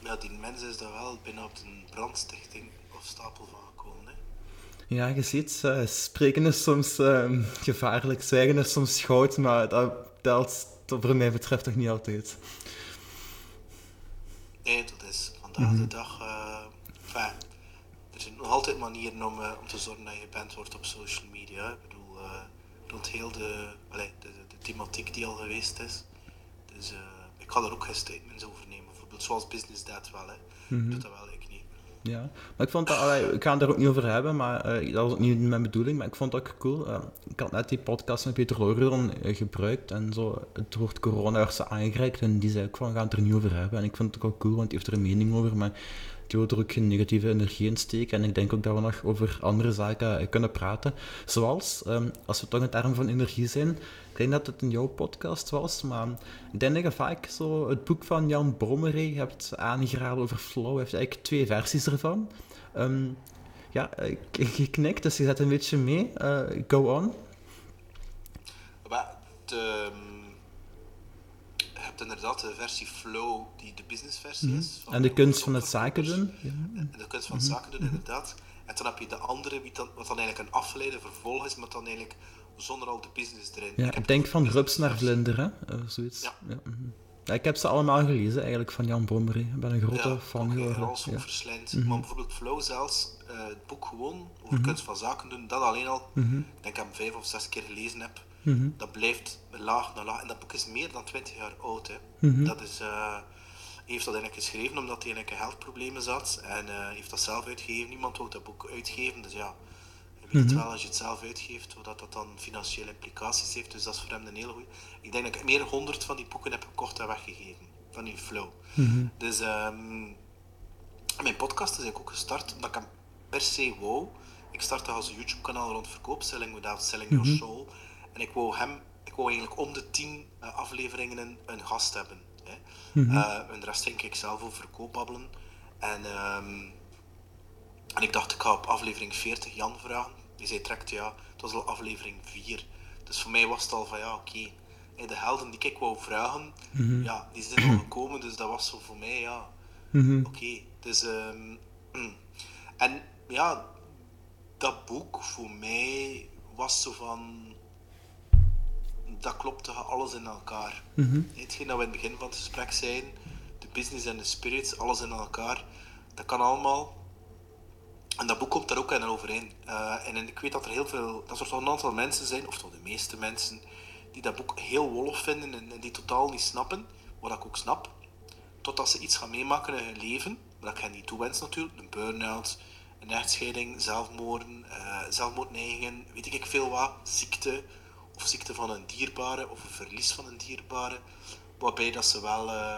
ja, die mensen is daar wel binnen op een brandstichting of stapel van gekomen. Hè? Ja, je ziet, uh, spreken is soms uh, gevaarlijk, zwijgen is soms goud, maar dat telt voor mij betreft toch niet altijd. Nee, dat is vandaag mm -hmm. de dag. Uh, enfin, er zijn nog altijd manieren om, uh, om te zorgen dat je bent wordt op social media. Ik bedoel, rond heel de, allez, de, de, de, thematiek die al geweest is. Dus ik ga er ook geen statements over nemen zoals Business Dad wel, hè. Mm -hmm. Doet dat wel, ik niet. Ja, maar ik vond dat, allee, ik ga het er ook niet over hebben, maar uh, dat was ook niet mijn bedoeling, maar ik vond dat ook cool. Uh, ik had net die podcast met Peter Logerdon uh, gebruikt en zo het woord corona werd ze aangereikt en die zei ook van, we gaan het er niet over hebben. En ik vond het ook wel cool, want die heeft er een mening over, maar geen negatieve energie in steken. En ik denk ook dat we nog over andere zaken kunnen praten. Zoals, um, als we toch in termen van energie zijn, ik denk dat het in jouw podcast was, maar ik denk dat je vaak zo het boek van Jan Brommeré hebt aangeraden over flow. Hij heeft eigenlijk twee versies ervan. Um, ja, je knikt, dus je zet een beetje mee. Uh, go on. Maar de, je hebt inderdaad de versie flow die de businessversie mm -hmm. is. En de kunst van het zaken doen. Ja. De kunst van het zaken doen, inderdaad. En dan heb je de andere, wat dan eigenlijk een afgeleide vervolg is, maar dan eigenlijk zonder al de business erin. Ja, ik, ik denk van rups naar vlinder, hè? Uh, zoiets. Ja. Ja, mm ja. ik heb ze allemaal gelezen, eigenlijk, van Jan Brommery. Ik ben een grote ja, fan geworden. Ja, zo verslijnd. Mm -hmm. Maar bijvoorbeeld Flow zelfs, uh, het boek gewoon, over kunst van zaken doen, dat alleen al, ik denk dat ik hem vijf of zes keer gelezen heb, dat blijft laag naar laag. En dat boek is meer dan twintig jaar oud, hè. Dat is... Uh, heeft dat eigenlijk geschreven omdat hij in geldproblemen zat en uh, heeft dat zelf uitgegeven. Niemand wil dat boek uitgeven, dus ja, je weet mm -hmm. wel als je het zelf uitgeeft, wat dat dan financiële implicaties heeft. Dus dat is voor hem een hele goede. Ik denk dat ik meer dan honderd van die boeken heb gekocht en weggegeven. Van die flow. -hmm. Dus um, Mijn podcast is eigenlijk ook gestart omdat ik hem per se wou. Ik startte als een YouTube-kanaal rond verkoop, Selling Without Selling Your Soul. En ik wou hem, ik wou eigenlijk om de tien uh, afleveringen een, een, gast hebben. Hè. Uh, en de rest ging ik zelf over verkoop babbelen. En, um, en ik dacht, ik ga op aflevering 40 Jan vragen. Die zei direct, ja, het was al aflevering 4. Dus voor mij was het al van, ja, oké. Okay. De helden die ik wou vragen, mm -hmm. ja, die zijn al gekomen. Dus dat was zo voor mij, ja, mm -hmm. oké. Okay. Dus, um, en ja, dat boek voor mij was zo van. Dat klopte alles in elkaar. Mm -hmm. Hetgeen dat we in het begin van het gesprek zijn, de business en de spirits, alles in elkaar, dat kan allemaal. En dat boek komt daar ook in overeen. Uh, en ik weet dat er heel veel, dat er toch een aantal mensen zijn, of toch de meeste mensen, die dat boek heel wollig vinden en, en die totaal niet snappen, wat ik ook snap. Totdat ze iets gaan meemaken in hun leven, wat ik hen niet toewens natuurlijk, een burn-out, een echtscheiding, zelfmoorden, uh, zelfmoordneigingen, weet ik veel wat, ziekte, of ziekte van een dierbare, of een verlies van een dierbare, waarbij dat ze wel, uh,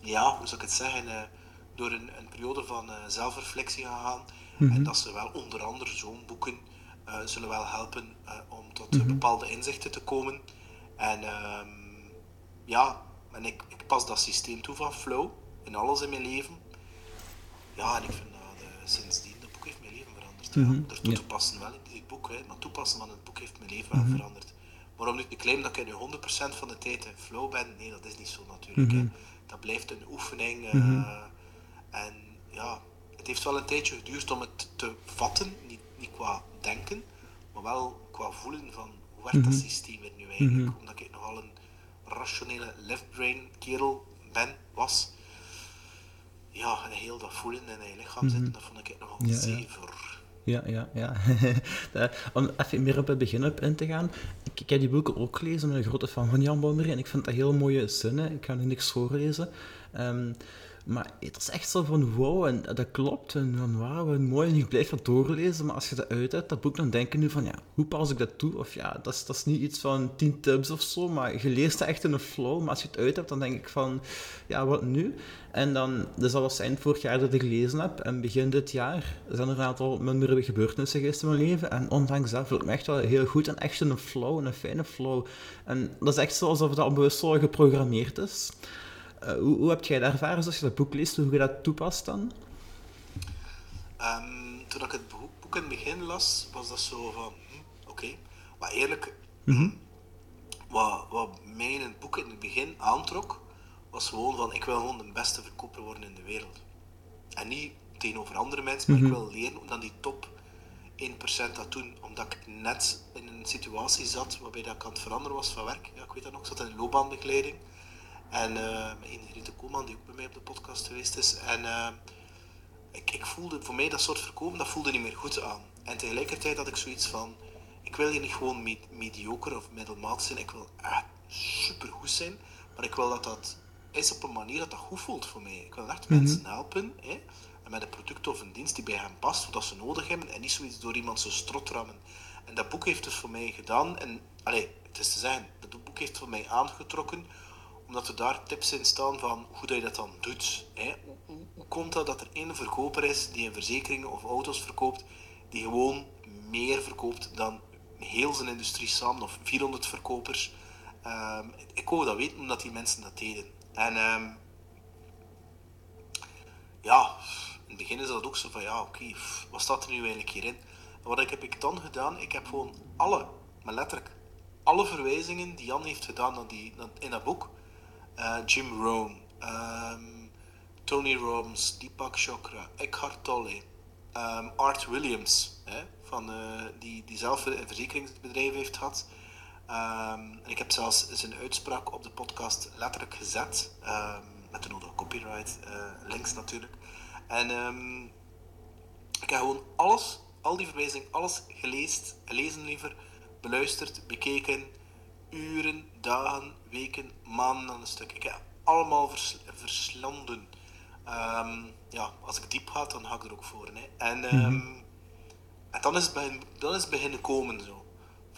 ja, hoe zou ik het zeggen, uh, door een, een, periode van zelfreflectie gaan gaan, mm -hmm. en dat ze wel onder andere zo'n boeken zullen wel helpen om tot mm -hmm. bepaalde inzichten te komen. En um, ja, en ik, ik pas dat systeem toe van flow in alles in mijn leven. Ja, en ik vind dat sindsdien, dat boek heeft mijn leven veranderd. Mm -hmm. ja. Er toepassen wel in dit boek, hè, maar toepassen van het boek heeft mijn leven wel mm -hmm. veranderd. Maar om nu te claimen dat ik nu 100% van de tijd in flow ben, nee, dat is niet zo natuurlijk. Mm -hmm. hè. Dat blijft een oefening. Uh, en ja, het heeft wel een tijdje geduurd om het te vatten, niet, niet qua denken, maar wel qua voelen van hoe werkt dat systeem er nu eigenlijk. Omdat ik nogal een rationele left brain kerel ben, was ja, heel dat voelen in je lichaam zitten, dat vond ik nogal ja, zever. Ja, ja, ja. [laughs] Om even meer op het begin op in te gaan. Ik, ik heb die boeken ook gelezen, een grote fan van Jan Bomer en ik vind dat heel mooie zinnen. Ik ga nu niks voorlezen. Um, maar het is echt zo van wow, en dat klopt. En van wauw, mooi. En ik blijf dat doorlezen. Maar als je dat uit dat boek, dan denk je nu van ja, hoe pas ik dat toe? Of ja, dat is, dat is niet iets van 10 tips of zo. Maar je leest dat echt in een flow. Maar als je het uit hebt, dan denk ik van ja, wat nu? En dan, dus dat was eind vorig jaar dat ik gelezen heb. En begin dit jaar zijn er een aantal mindere gebeurtenissen geweest in mijn leven. En ondanks dat voel ik me echt wel heel goed en echt een flow, een fijne flow. En dat is echt zo alsof dat onbewust zo geprogrammeerd is. Uh, hoe, hoe heb jij dat ervaren als je dat boek leest, hoe je dat toepast dan? Um, toen ik het boek, boek, in het begin las, was dat zo van, hm, oké. Okay. Maar eerlijk, mm -hmm. wat, wat mij in het boek in het begin aantrok, was gewoon van, ik wil gewoon de beste verkoper worden in de wereld. En niet tegenover andere mensen, maar mm -hmm. ik wil leren om dan die top 1% dat doen, omdat ik net in een situatie zat waarbij dat ik aan het veranderen was van werk. Ja, ik weet dat nog, ik zat in loopbaanbegeleiding. En uh, met Ingrid Koolman, die ook bij mij op de podcast geweest is. En uh, ik, ik voelde, voor mij dat soort verkopen, dat voelde niet meer goed aan. En tegelijkertijd had ik zoiets van, ik wil hier niet gewoon med mediocre of middelmaat zijn, ik wil echt supergoed zijn, maar ik wil dat dat is op een manier dat dat goed voelt voor mij. Ik wil echt mm -hmm. mensen helpen, hè, en met een product of een dienst die bij hen past, wat ze nodig hebben, en niet zoiets door iemand zijn strot rammen. En dat boek heeft dus voor mij gedaan, en allee, het is te zeggen, dat boek heeft voor mij aangetrokken omdat er daar tips in staan van hoe dat je dat dan doet. Hè? Hoe, hoe, hoe, komt dat dat er één verkoper is die een verzekeringen of auto's verkoopt, die gewoon meer verkoopt dan heel zijn industrie samen, of 400 verkopers. Um, ik wou dat weten omdat die mensen dat deden. En um, ja, in het begin is dat ook zo van ja, oké, wat staat er nu eigenlijk hierin? Wat heb ik dan gedaan? Ik heb gewoon alle, maar letterlijk alle verwijzingen die Jan heeft gedaan naar die, in dat boek, uh, Jim Rohn, um, Tony Robbins, Deepak Chopra, Eckhart Tolle, um, Art Williams, hè, van, uh, die, die zelf een verzekeringsbedrijf heeft gehad. Um, en ik heb zelfs zijn uitspraak op de podcast letterlijk gezet, met de nodige copyright uh, links natuurlijk. En ik heb gewoon alles, al die verwijzingen, alles gelezen, gelezen liever, beluisterd, bekeken uren, dagen, weken, maanden aan een stuk. Ik heb allemaal vers, verslonden. Um, ja, als ik diep ga, dan ga ik er ook voor. Hè. En, um, en dan, is het begin, dan is het beginnen komen zo.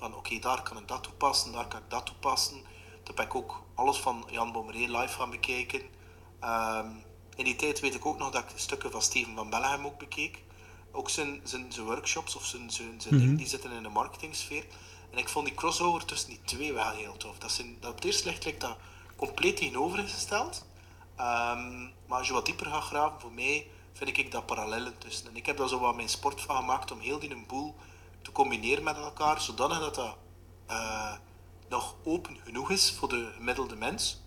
Van oké, okay, daar kan ik dat toepassen, daar kan ik dat toepassen. Toen heb ik ook alles van Jan Bommeré live gaan bekijken. Um, in die tijd weet ik ook nog dat ik stukken van Steven van Bellegem ook bekeek. Ook zijn, zijn, zijn workshops of zijn, zijn, zijn dingen die zitten in de marketingsfeer. En ik vond die crossover tussen die twee wel heel tof. Dat, zijn, dat op het eerste licht lijkt dat compleet tegenovergesteld. Um, maar als je wat dieper gaat graven, voor mij vind ik dat parallellen tussen. En ik heb daar zo wat mijn sport van gemaakt om heel die boel te combineren met elkaar, zodanig dat dat uh, nog open genoeg is voor de gemiddelde mens.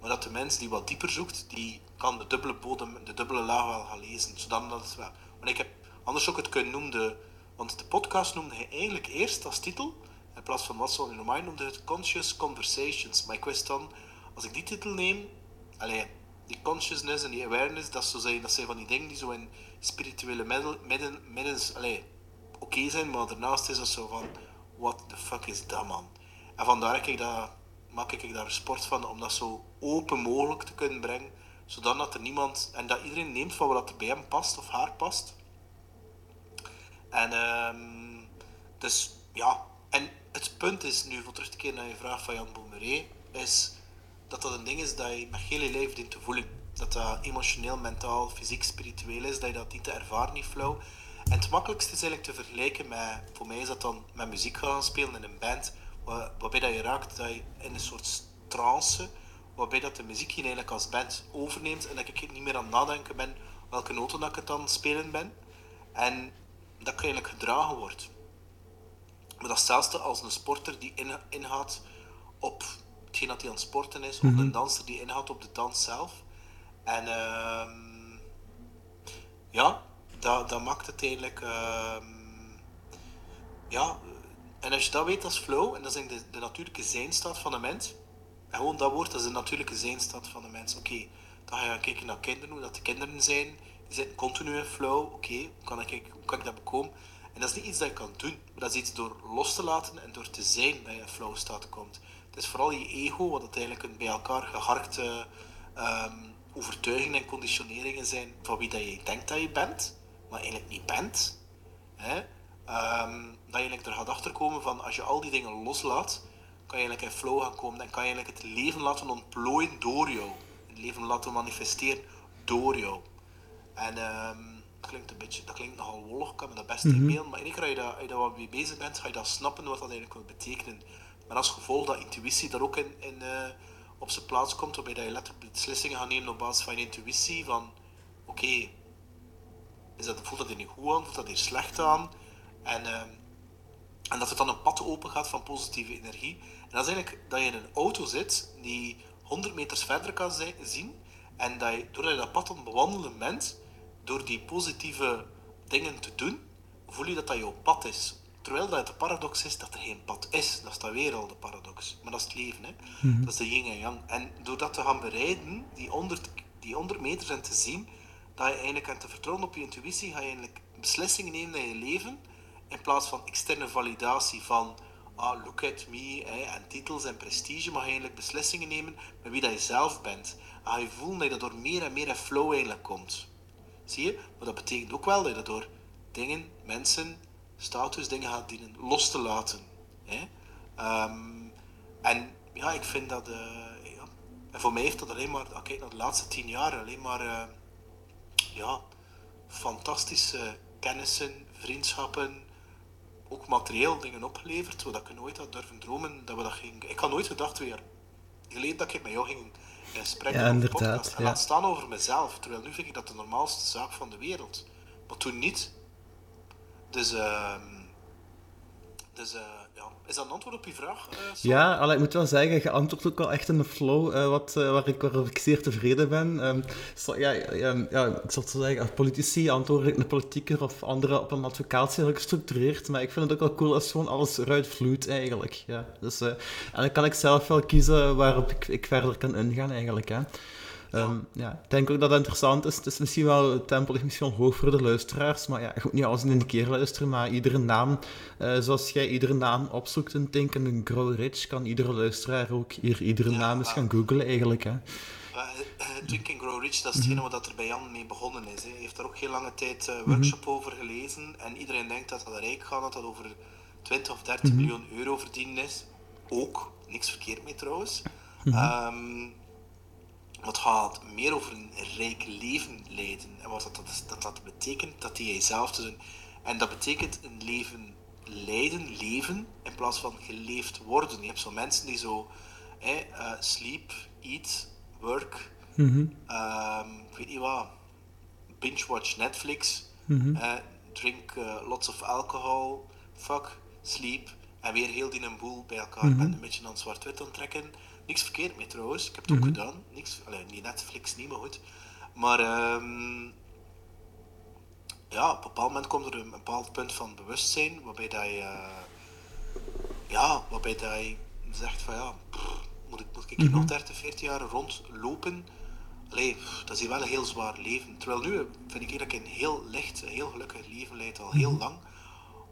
Maar dat de mens die wat dieper zoekt, die kan de dubbele bodem, de dubbele laag wel gaan lezen. Zodat dat het wel. Want ik heb anders ook het kunnen noemen, want de podcast noemde hij eigenlijk eerst als titel, in plaats van What's on your mind, noemde het Conscious Conversations. Maar ik wist dan, als ik die titel neem, alleen die consciousness en die awareness, dat, zijn, dat van die dingen die zo in spirituele middel, midden, middens, zijn, maar daarnaast is dat zo van, what the fuck is dat man? En vandaar ik dat, maak ik daar sport van, om dat zo open mogelijk te kunnen brengen, zodat er niemand, en dat iedereen neemt van wat er bij hem past of haar past. En um, dus ja, en het punt is nu, voor terug te keren naar je vraag van Jan Boemeré, is dat dat een ding is dat je met heel je leven dient te voelen. Dat dat emotioneel, mentaal, fysiek, spiritueel is, dat je dat niet te ervaren, niet flow. En het makkelijkste is eigenlijk te vergelijken met, voor mij is dat dan met muziek gaan spelen in een band, waarbij dat je raakt dat je in een soort trance, waarbij dat de muziek je eigenlijk als band overneemt en dat ik niet meer aan het nadenken ben welke noten dat ik het dan spelen ben. En dat je eigenlijk gedragen wordt. Maar dat hetzelfde als een sporter die in, ingaat op hetgeen dat hij aan het sporten is, of een mhm. danser die ingaat op de dans zelf. En uh, ja, dat, dat maakt het eigenlijk. Uh, ja, en als je dat weet als flow, en dat is de, de natuurlijke zijnstaat van de mens. En gewoon dat woord, dat is de natuurlijke zijnstaat van de mens. Oké, dan ga je kijken naar kinderen, hoe dat de kinderen zijn. Die zitten continu in flow. Oké, hoe, kan ik, hoe kan ik dat bekomen? En dat is niet iets dat je kan doen, maar dat is iets door los te laten en door te zijn dat je in flow staat komt. Het is vooral je ego, wat het eigenlijk een bij elkaar geharkte um, overtuigingen en conditioneringen zijn van wie dat je denkt dat je bent, maar eigenlijk niet bent. Hè? Um, dat je eigenlijk er gaat achterkomen van als je al die dingen loslaat, kan je eigenlijk in flow gaan komen en kan je eigenlijk het leven laten ontplooien door jou. Het leven laten manifesteren door jou. En um, dat klinkt een beetje, dat klinkt nogal wollig, ik kan me dat best mm -hmm. maar één keer als je, dat, als je daar wat mee bezig bent, ga je dat snappen wat dat eigenlijk wil betekenen. Maar als gevolg dat intuïtie daar ook in, in uh, op zijn plaats komt, waarbij dat je letterlijk beslissingen gaat nemen op basis van je intuïtie, van oké, okay, dat, voelt dat hier niet goed aan, voelt dat hier slecht aan, en, uh, en dat er dan een pad open gaat van positieve energie. En dat is eigenlijk dat je in een auto zit die 100 meters verder kan zien, en dat je, doordat je dat pad aan het bewandelen bent, door die positieve dingen te doen, voel je dat dat jouw pad is. Terwijl dat de paradox is dat er geen pad is. Dat is dan weer al de paradox. Maar dat is het leven. Hè? Mhm. Dat is de yin en yang. En door dat te gaan bereiden, die 100, die 100 meters en te zien, dat je eigenlijk aan te vertrouwen op je intuïtie, ga je eigenlijk beslissingen nemen in je leven, in plaats van externe validatie van ah, look at me, en titels en prestige, maar je eigenlijk beslissingen nemen met wie dat je zelf bent. En ga je voelen dat je door meer en meer in flow eigenlijk komt. Zie je? Maar dat betekent ook wel dat je door dingen, mensen, status dingen gaat dienen los te laten. Um, en ja, ik vind dat... Ja, en voor mij heeft dat alleen maar, kijk naar de laatste tien jaar, alleen maar uh, ja, fantastische kennissen, vriendschappen, ook materieel dingen opgeleverd, wat ik nooit had durven dromen dat we dat gingen... Ik had nooit gedacht weer geleden dat ik met jou ging spreken ja, over de podcast. En laat staan over mezelf. Terwijl nu vind ik dat de normaalste zaak van de wereld. Maar toen niet. Dus, uh, dus uh, ja. Is dat een antwoord op je vraag? Uh, ja, ik moet wel zeggen, je antwoordt ook wel echt in de flow, uh, wat, waar, ik, waar zeer tevreden ben. Um, ja, ja, ja, ik het zo zeggen, als politici antwoord ik een politieker of andere op een advocatie gestructureerd, maar ik vind het ook wel cool als gewoon alles eruit vloeit eigenlijk. Ja. Dus, en dan kan ik zelf wel kiezen waarop ik, ik verder kan ingaan eigenlijk. Hè. Um, ja, ik denk ook dat dat interessant is. Het is misschien wel, het tempo is misschien wel hoog voor de luisteraars, maar ja, moet niet alles in een keer luisteren, maar iedere naam, uh, zoals jij iedere naam opzoekt in Think and Grow Rich, kan iedere luisteraar ook hier iedere naam eens gaan googlen eigenlijk. Hè. Uh, Drink and Grow Rich, dat is hetgene wat er bij Jan mee begonnen is. Hij heeft daar ook heel lange tijd uh, workshop over gelezen en iedereen denkt dat dat rijk gaat, dat dat over 20 of 30 mm -hmm. miljoen euro verdienen is. Ook, niks verkeerd mee trouwens. Mm -hmm. um, het gaat meer over een rijk leven leiden. En wat dat, dat, dat, dat betekent, dat die jezelf te doen. En dat betekent een leven leiden, leven, in plaats van geleefd worden. Je hebt zo mensen die zo uh, sleep, eat, work, mm ik weet niet wat, binge-watch Netflix, mm drink uh, lots of alcohol, fuck, sleep, en weer heel die een boel bij elkaar mm en een beetje aan zwart-wit onttrekken. Niks verkeerd mee trouwens, ik heb het ook mhm. gedaan. Niks, alleen niet Netflix, niet, maar goed. Maar um, ja, op een bepaald moment komt er een bepaald punt van bewustzijn waarbij dat je, uh, ja, waarbij dat je zegt van ja, moet ik, moet ik hier nog 30, 40 jaar rondlopen? Allee, dat is hier wel een heel zwaar leven. Terwijl nu vind ik dat ik een heel licht, een heel gelukkig leven leid al heel mhm. lang.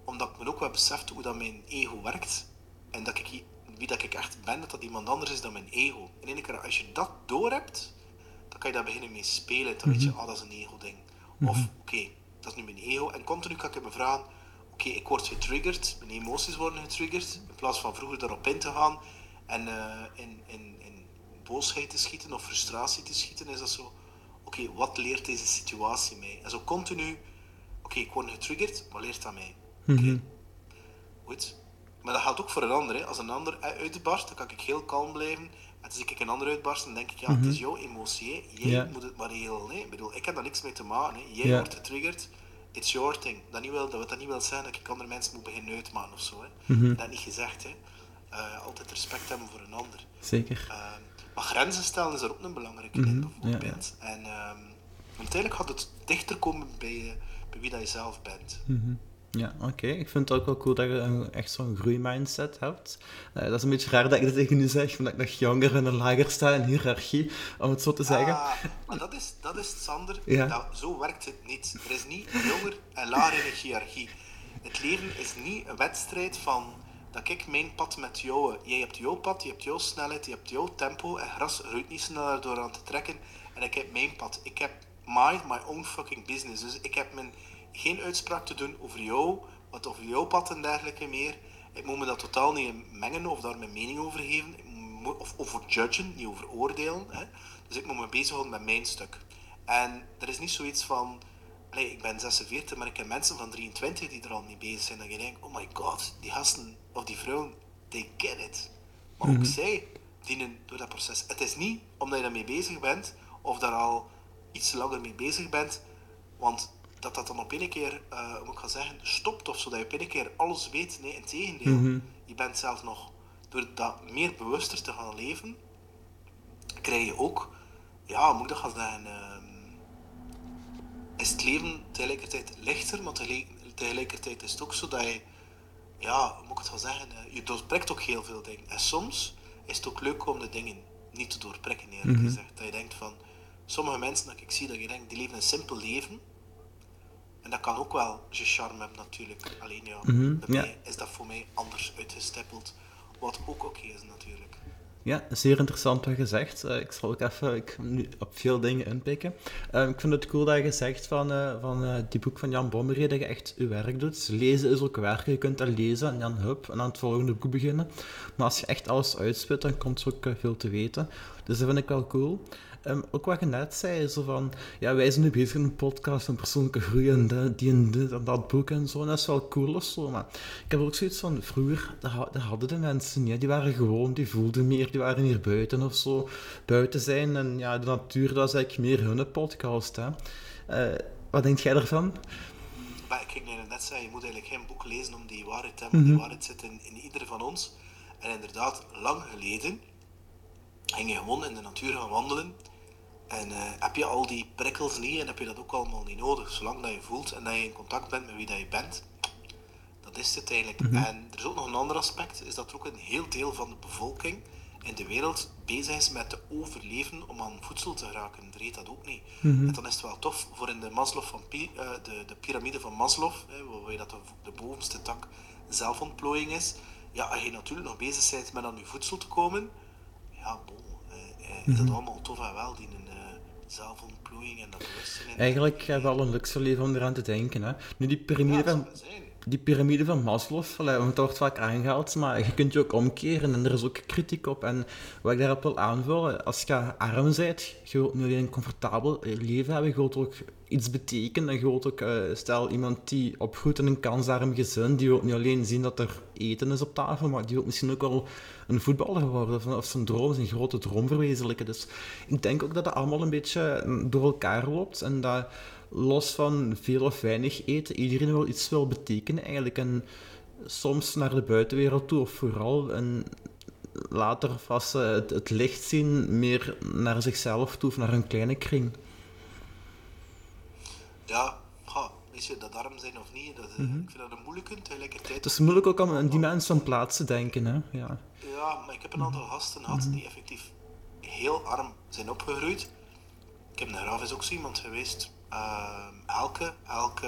Omdat ik me ook wel besefte hoe dat mijn ego werkt. En dat ik wie dat ik echt ben, dat dat iemand anders is dan mijn ego. En één keer, als je dat door hebt, dan kan je daar beginnen mee spelen. Dan weet je, ah, dat is een ego-ding. Of, mhm. oké, dat is nu mijn ego. En continu kan ik me vragen, oké, ik word getriggerd, mijn emoties worden getriggerd, in plaats van vroeger daarop in te gaan en uh, in, in, in boosheid te schieten of frustratie te schieten, is dat zo, oké, wat leert deze situatie mij? En zo continu, oké, ik word getriggerd, wat leert dat mij? Oké, mhm. goed. Maar dat geldt ook voor een ander. Hè. Als een ander uitbarst, dan kan ik heel kalm blijven. En zie ik een ander uitbarsten, dan denk ik, ja, het is mhm. jouw emotie. Jij moet het maar heel. Nee. Ik bedoel, ik heb daar niks mee te maken. Hè. Jij wordt getriggerd. It's your thing. Dat, niet wil, dat, dat niet wil zijn dat ik andere mensen moet beginnen uitmaken of zo. Hè. Mm Dat niet gezegd. Hè. Uh, altijd respect hebben voor een ander. Zeker. Uh, maar grenzen stellen is er ook een belangrijke mm -hmm. bijvoorbeeld. En um, uiteindelijk gaat het dichter komen bij, bij wie dat je zelf bent. Mhm. Ja, oké. Ik vind het ook wel cool dat je een, echt zo'n groeimindset hebt. Uh, dat is een beetje raar dat ik dat tegen u zeg, omdat ik nog jonger en lager sta in hiërarchie, om het zo te zeggen. Ah, maar dat is, dat is Sander. Ja. Dat, zo werkt het niet. Er is niet jonger en lager in de hiërarchie. Het leven is niet een wedstrijd van dat ik mijn pad met jou. Jij hebt jouw pad, je hebt jouw snelheid, je hebt jouw tempo en gras groeit niet sneller door aan te trekken. En ik heb mijn pad. Ik heb mind my own fucking business. Dus ik heb mijn geen uitspraak te doen over jou, wat over jouw pad en dergelijke meer. Ik moet me dat totaal niet mengen of daar mijn mening over geven. Of over judgen, niet over oordelen. Hè. Dus ik moet me bezighouden met mijn stuk. En er is niet zoiets van... Allee, ik ben 46, maar ik heb mensen van 23 die er al mee bezig zijn. Dat je denkt, oh my god, die gasten of die vrouwen, they get it. Maar ook mhm. zij dienen door dat proces. Het is niet omdat je daarmee bezig bent, of daar al iets langer mee bezig bent, want dat dat dan op een keer, uh, hoe ik ga zeggen, stopt of zodat je op een keer alles weet. Nee, in tegendeel. Mm Je bent zelf nog, door dat meer bewuster te gaan leven, krijg je ook, ja, moet ik dat gaan zeggen, uh, is het leven tegelijkertijd lichter, maar tegelijkertijd is het ook zo dat je, ja, hoe moet ik het gaan zeggen, uh, je doorprikt ook heel veel dingen. En soms is het ook leuk om de dingen niet te doorprikken, eerlijk mm gezegd. Dat je denkt van, sommige mensen dat ik zie, dat je denkt, die leven een simpel leven, en dat kan ook wel je charme hebben natuurlijk. Alleen ja, mm bij mij is dat voor mij anders uitgestippeld. Wat ook oké is natuurlijk. Ja, zeer interessant wat je zegt. Uh, ik zal ook even ik, nu op veel dingen inpikken. Uh, ik vind het cool dat je zegt van, uh, van die boek van Jan Bommeré dat je echt je werk doet. lezen is ook werken. Je kunt dat lezen en dan hup, en aan het volgende boek beginnen. Maar als je echt alles uitspit, dan komt er ook veel te weten. Dus dat vind ik wel cool. Um, ook wat je net zei, zo van, ja, wij zijn nu bezig in een podcast van persoonlijke groei en de, die en dit en dat boek en zo. En dat is wel cool of zo, maar ik heb ook zoiets van, vroeger, dat, dat hadden de mensen niet. Die waren gewoon, die voelden meer, die waren hier buiten of zo, buiten zijn. En ja, de natuur, dat was eigenlijk meer hun podcast, hè. Uh, wat denk jij ervan? Maar ik ging net zeggen, je moet eigenlijk geen boek lezen om die waarheid te hebben. Die mhm. waarheid zit in, in ieder van ons. En inderdaad, lang geleden ging je gewoon in de natuur gaan wandelen. En uh, heb je al die prikkels niet en heb je dat ook allemaal niet nodig. Zolang dat je voelt en dat je in contact bent met wie dat je bent, dat is het eigenlijk. Mhm. En er is ook nog een ander aspect, is dat er ook een heel deel van de bevolking in de wereld bezig is met te overleven om aan voedsel te geraken. Dreed dat ook niet. Mhm. En dan is het wel tof voor in de, Maslow van, uh, de, de piramide van Maslow, hè, waarbij dat de, de bovenste tak zelfontplooiing is. Ja, als je natuurlijk nog bezig bent met aan je voedsel te komen, ja, bon, is dat mhm. allemaal tof en wel, die een uh, zelfontplooiing en dat bewustzijn. Eigenlijk hebben we al een luxe leven om eraan te denken. Hè? Nu, die piramide van... die piramide van Maslow, want dat wordt vaak aangehaald, maar je kunt je ook omkeren en er is ook kritiek op. En wat ik daarop wil aanvullen, als je arm bent, je wilt niet alleen een comfortabel leven hebben, je wilt ook iets betekenen. En je wilt ook, uh, stel iemand die opgroeit in een kansarm gezin, die wil niet alleen zien dat er eten is op tafel, maar die wil misschien ook wel een voetballer worden of, zijn droom, zijn grote droom verwezenlijken. Dus ik denk ook dat dat allemaal een beetje door elkaar loopt en dat los van veel of weinig eten, iedereen wil iets wil betekenen eigenlijk. En soms naar de buitenwereld toe, of vooral. En later, als ze het, het licht zien, meer naar zichzelf toe of naar een kleine kring. Ja, ha, weet je, dat arm zijn of niet, dat, mm -hmm. ik vind dat een moeilijke tegelijkertijd. Het is moeilijk ook om aan die mensen van plaats te denken, hè. Ja. ja, maar ik heb een aantal gasten gehad die effectief heel arm zijn opgegroeid. Ik heb naar Graaf is ook zo iemand geweest uh, elke, elke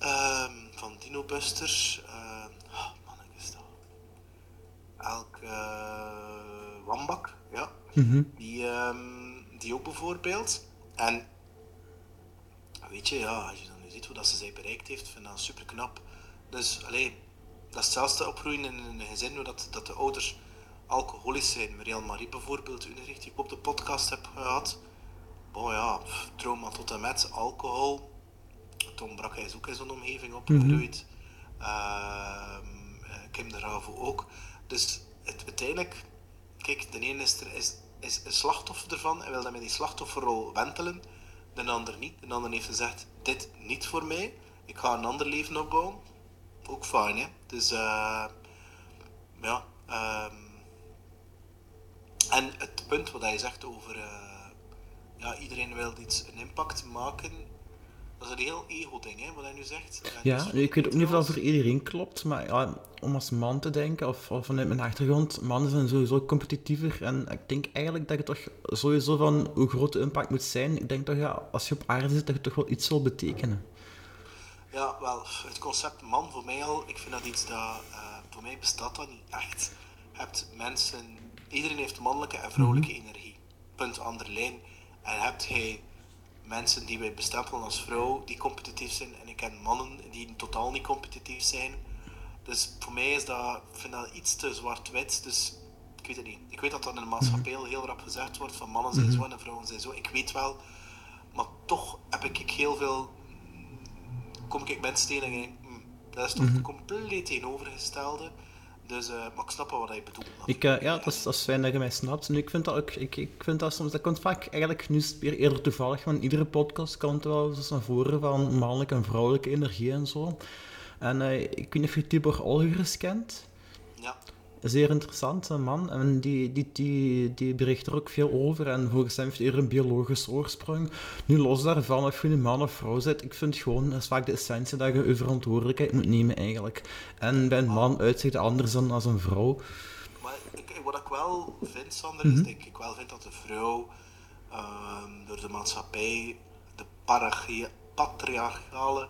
uh, van Dino Busters, uh, oh, man, is dat? Elke uh, Wambak, ja, mm -hmm. die, um, die ook bijvoorbeeld. En weet je, ja, als je dan nu ziet hoe dat ze zij bereikt heeft, vind ik dat super knap. Dus alleen, dat is hetzelfde opgroeien in een gezin waar dat, dat de ouders alcoholisch zijn. Marielle Marie bijvoorbeeld, die ik op de podcast heb gehad oh ja, trauma tot en met alcohol. Toen brak hij ook in zo'n omgeving opgegroeid. Mm -hmm. uh, Kim de Ravo ook. Dus het, uiteindelijk, kijk, de ene is, er, is, is een slachtoffer ervan en wil dan met die slachtofferrol wentelen. De ander niet. De ander heeft gezegd, dit niet voor mij. Ik ga een ander leven opbouwen. Ook fijn, hè. Dus, uh, ja. Um, en het punt wat hij zegt over... Uh, ja, iedereen wil iets, een impact maken. Dat is een heel ego-ding, hè, wat hij nu zegt. En ja, dus ik weet ook niet of dat voor iedereen klopt, maar ja, om als man te denken, of, of vanuit mijn achtergrond, mannen zijn sowieso competitiever. En ik denk eigenlijk dat je toch sowieso van hoe groot de impact moet zijn. Ik denk toch, ja, als je op aarde zit, dat je toch wel iets wil betekenen. Ja, wel, het concept man voor mij al, ik vind dat iets dat, uh, voor mij bestaat dat niet echt. Je hebt mensen, iedereen heeft mannelijke en vrouwelijke mm -hmm. energie. Punt, andere lijn en hebt jij mensen die wij bestempelen als vrouw die competitief zijn en ik ken mannen die totaal niet competitief zijn. Dus voor mij is dat, ik vind dat iets te zwart-wit. Dus ik weet het niet. Ik weet dat dat in de maatschappij heel rap gezegd wordt van mannen zijn zo en vrouwen zijn zo. Ik weet wel, maar toch heb ik heel veel. Kom ik mensen tegen en denk, hm, dat is toch mm compleet tegenovergestelde. Dus, uh, maar ik snap wel wat je bedoelt. Ik, uh, ja, dat is, dat is fijn dat je mij snapt. En ik vind dat ook, ik, ik vind dat soms, dat komt vaak eigenlijk nu weer eerder toevallig, want iedere podcast komt wel eens naar voren van mannelijke en vrouwelijke energie en zo. En uh, ik weet niet of je Tibor Olgers kent. Ja zeer interessante man. En die, die, die, die bericht er ook veel over. En volgens hem heeft hij een biologische oorsprong. Nu, los daarvan, of je een man of vrouw zit, ik vind gewoon, dat is vaak de essentie dat je je verantwoordelijkheid moet nemen eigenlijk. En bij een man uitzicht anders dan als een vrouw. Maar ik, wat ik wel vind, Sander, mm -hmm. is dat ik wel vind dat de vrouw uh, door de maatschappij, de patriarchale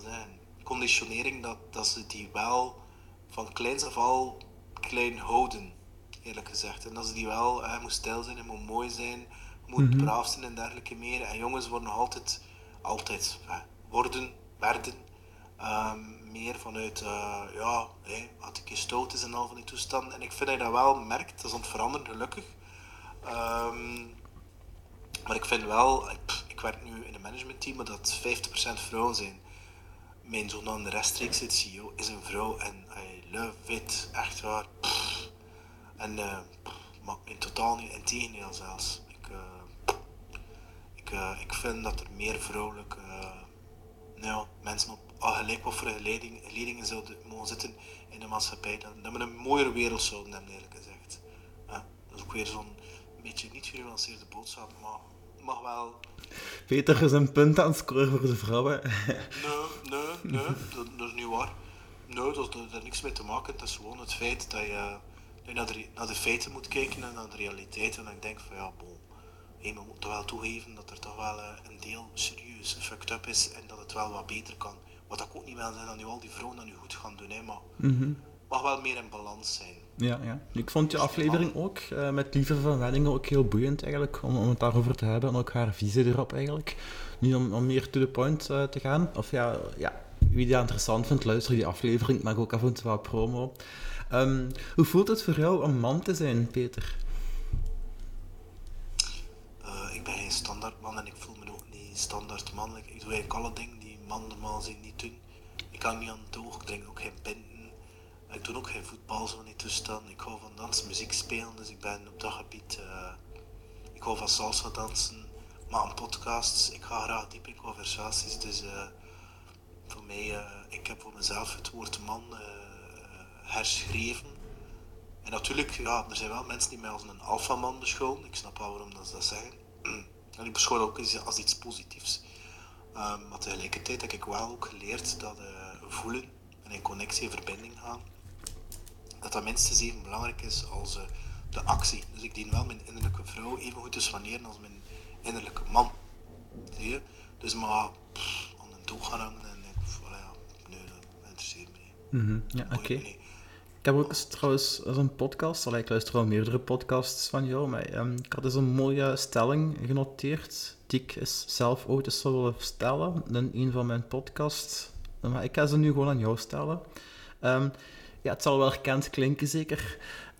zeggen, conditionering, dat, dat ze die wel van kleins af al klein houden, eerlijk gezegd. En dat ze die wel, hij moet stijl zijn, hij moet mooi zijn, moet mm -hmm. braaf zijn en dergelijke meer. En jongens worden nog altijd, altijd, hè, worden, werden, um, meer vanuit, uh, ja, hey, had ik je stoot is en al van die toestanden. En ik vind dat je dat wel merkt, dat is aan het veranderen, gelukkig. Um, maar ik vind wel, ik, ik werk nu in een managementteam, dat 50% vrouwen zijn. Mijn zoon aan de rechtstreekse CEO is een vrouw en love it, echt waar. Pff. En uh, maar in totaal niet, in tegendeel zelfs. Ik, uh, ik, uh, ik vind dat er meer vrouwelijke nou, mensen op al gelijk wat voor leiding, leidingen zouden mogen zitten in de maatschappij. Dat, dat we een mooiere wereld zouden hebben, eerlijk gezegd. dat is ook weer zo'n beetje niet genuanceerde boodschap, maar mag wel. Peter is een punt aan het scoren voor de vrouwen. nee, nee, nee, dat, dat is niet waar. Nee, dat heeft niks mee te maken. Het is gewoon het feit dat je, je naar, de, naar, de, feiten moet kijken en naar de realiteit. En ik denk van ja, bon, hey, we moeten wel toegeven dat er toch wel uh, een deel serieus fucked up is en dat het wel wat beter kan. Wat ik ook niet wil zijn dat nu al die vrouwen dat nu goed gaan doen, hè, maar mm -hmm. mag wel meer in balans zijn. Ja, ja. Ik vond je aflevering ook uh, met Lieve van Weddingen ook heel boeiend eigenlijk, om, om het daarover te hebben en ook haar visie erop eigenlijk. Nu om, om meer to the point uh, te gaan. Of ja, ja, wie die interessant vindt, luister die aflevering, maar ook af en toe wat promo. Um, hoe voelt het voor jou om man te zijn, Peter? Uh, ik ben geen standaard man en ik voel me ook niet standaard mannelijk. Ik doe eigenlijk alle dingen die man normaal zijn niet doen. Ik kan niet aan het oog, ik drink ook geen binden. Ik doe ook geen voetbal zo niet toestaan. Ik hou van dansen, muziek spelen, dus ik ben op dat gebied. Uh, ik hou van salsa dansen, maar aan podcasts. Ik ga graag diep in conversaties, dus voor uh, ik heb voor mezelf het woord man herschreven. En natuurlijk, ja, er zijn wel mensen die mij als een alfaman beschouwen. Ik snap wel waarom dat ze dat zeggen. [clears throat] En ik beschouw ook als iets positiefs. Um, maar tegelijkertijd heb ik wel ook geleerd dat voelen en in connectie en verbinding gaan dat dat minstens even belangrijk is als de actie. Dus ik dien wel mijn innerlijke vrouw even goed te soigneren als mijn innerlijke man. Zie je? Dus maar pff, aan een doel gaan en ik, voilà, nee, dat interesseert me niet. -hmm. Ja, oké. Ik heb ook trouwens een podcast, allee, ik luister al meerdere podcasts van jou, maar um, ik had eens een mooie stelling genoteerd, die ik zelf ooit eens zou willen stellen in een van mijn podcasts. Maar ik ga ze nu gewoon aan jou stellen. Um, ja, het zal wel herkend klinken zeker.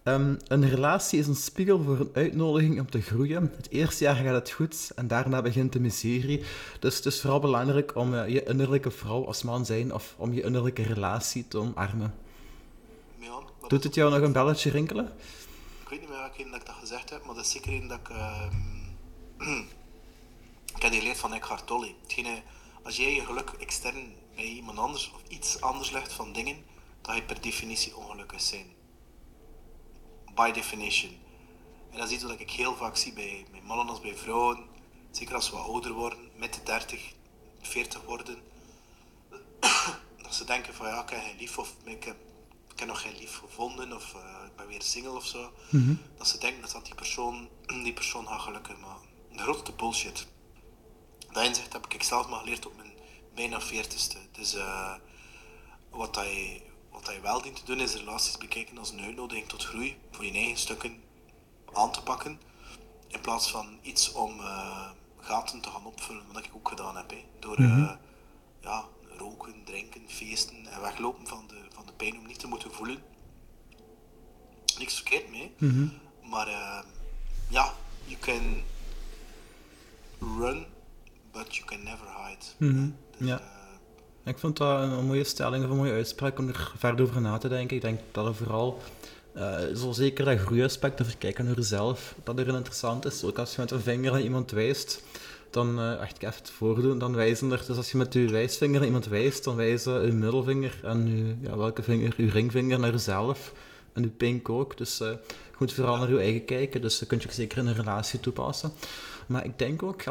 Um, een relatie is een spiegel voor een uitnodiging om te groeien. Het eerste jaar gaat het goed en daarna begint de miserie. Dus het is vooral belangrijk om uh, je innerlijke vrouw als man zijn of om je innerlijke relatie te omarmen. Ja, Doet het jou nog een belletje rinkelen? Ik weet niet meer welke dat ik dat gezegd heb, maar dat is zeker een dat ik... Uh, [clears throat] ik heb die geleerd van Eckhart Tolle. Hetgene, als jij je geluk extern bij iemand anders of iets anders legt van dingen dat je per definitie ongelukkig zijn. By definition. En dat is iets wat ik heel vaak zie bij, bij mannen als bij vrouwen. Zeker als ze wat ouder worden, met de 30, 40 worden. [coughs] dat ze denken van ja, ik heb geen lief of ik heb, ik heb nog geen lief gevonden of uh, ik ben weer single of zo. Mm -hmm. Dat ze denken dat die persoon, [clears throat] die persoon gaat gelukkig maken. De grootste bullshit. Dat inzicht heb ik zelf maar geleerd op mijn bijna 40ste. Dus uh, wat hij wat je wel dient te doen is relaties bekijken als een uitnodiging tot groei, voor je eigen stukken aan te pakken, in plaats van iets om uh, gaten te gaan opvullen, wat ik ook gedaan heb. Hè. Door mm -hmm. ja, roken, drinken, feesten en weglopen van de, van de pijn om niet te moeten voelen. Niks verkeerd mee, mm -hmm. maar uh, ja, you can run, but you can never hide. Mm -hmm. dus, ja. Ik vond dat een, mooie stelling of een mooie uitspraak om er verder over na te denken. Ik denk dat er vooral, uh, zo zeker dat groeiaspect, of kijken naar jezelf, dat er interessant is. Ook als je met een vinger naar iemand wijst, dan uh, echt even het voordoen, dan wijzen er. Dus als je met je wijsvinger naar iemand wijst, dan wijzen je middelvinger en je, ja, welke vinger, je ringvinger naar jezelf. En je pink ook. Dus uh, je moet vooral naar je eigen kijken. Dus dat kun je zeker in een relatie toepassen. Maar ik denk ook,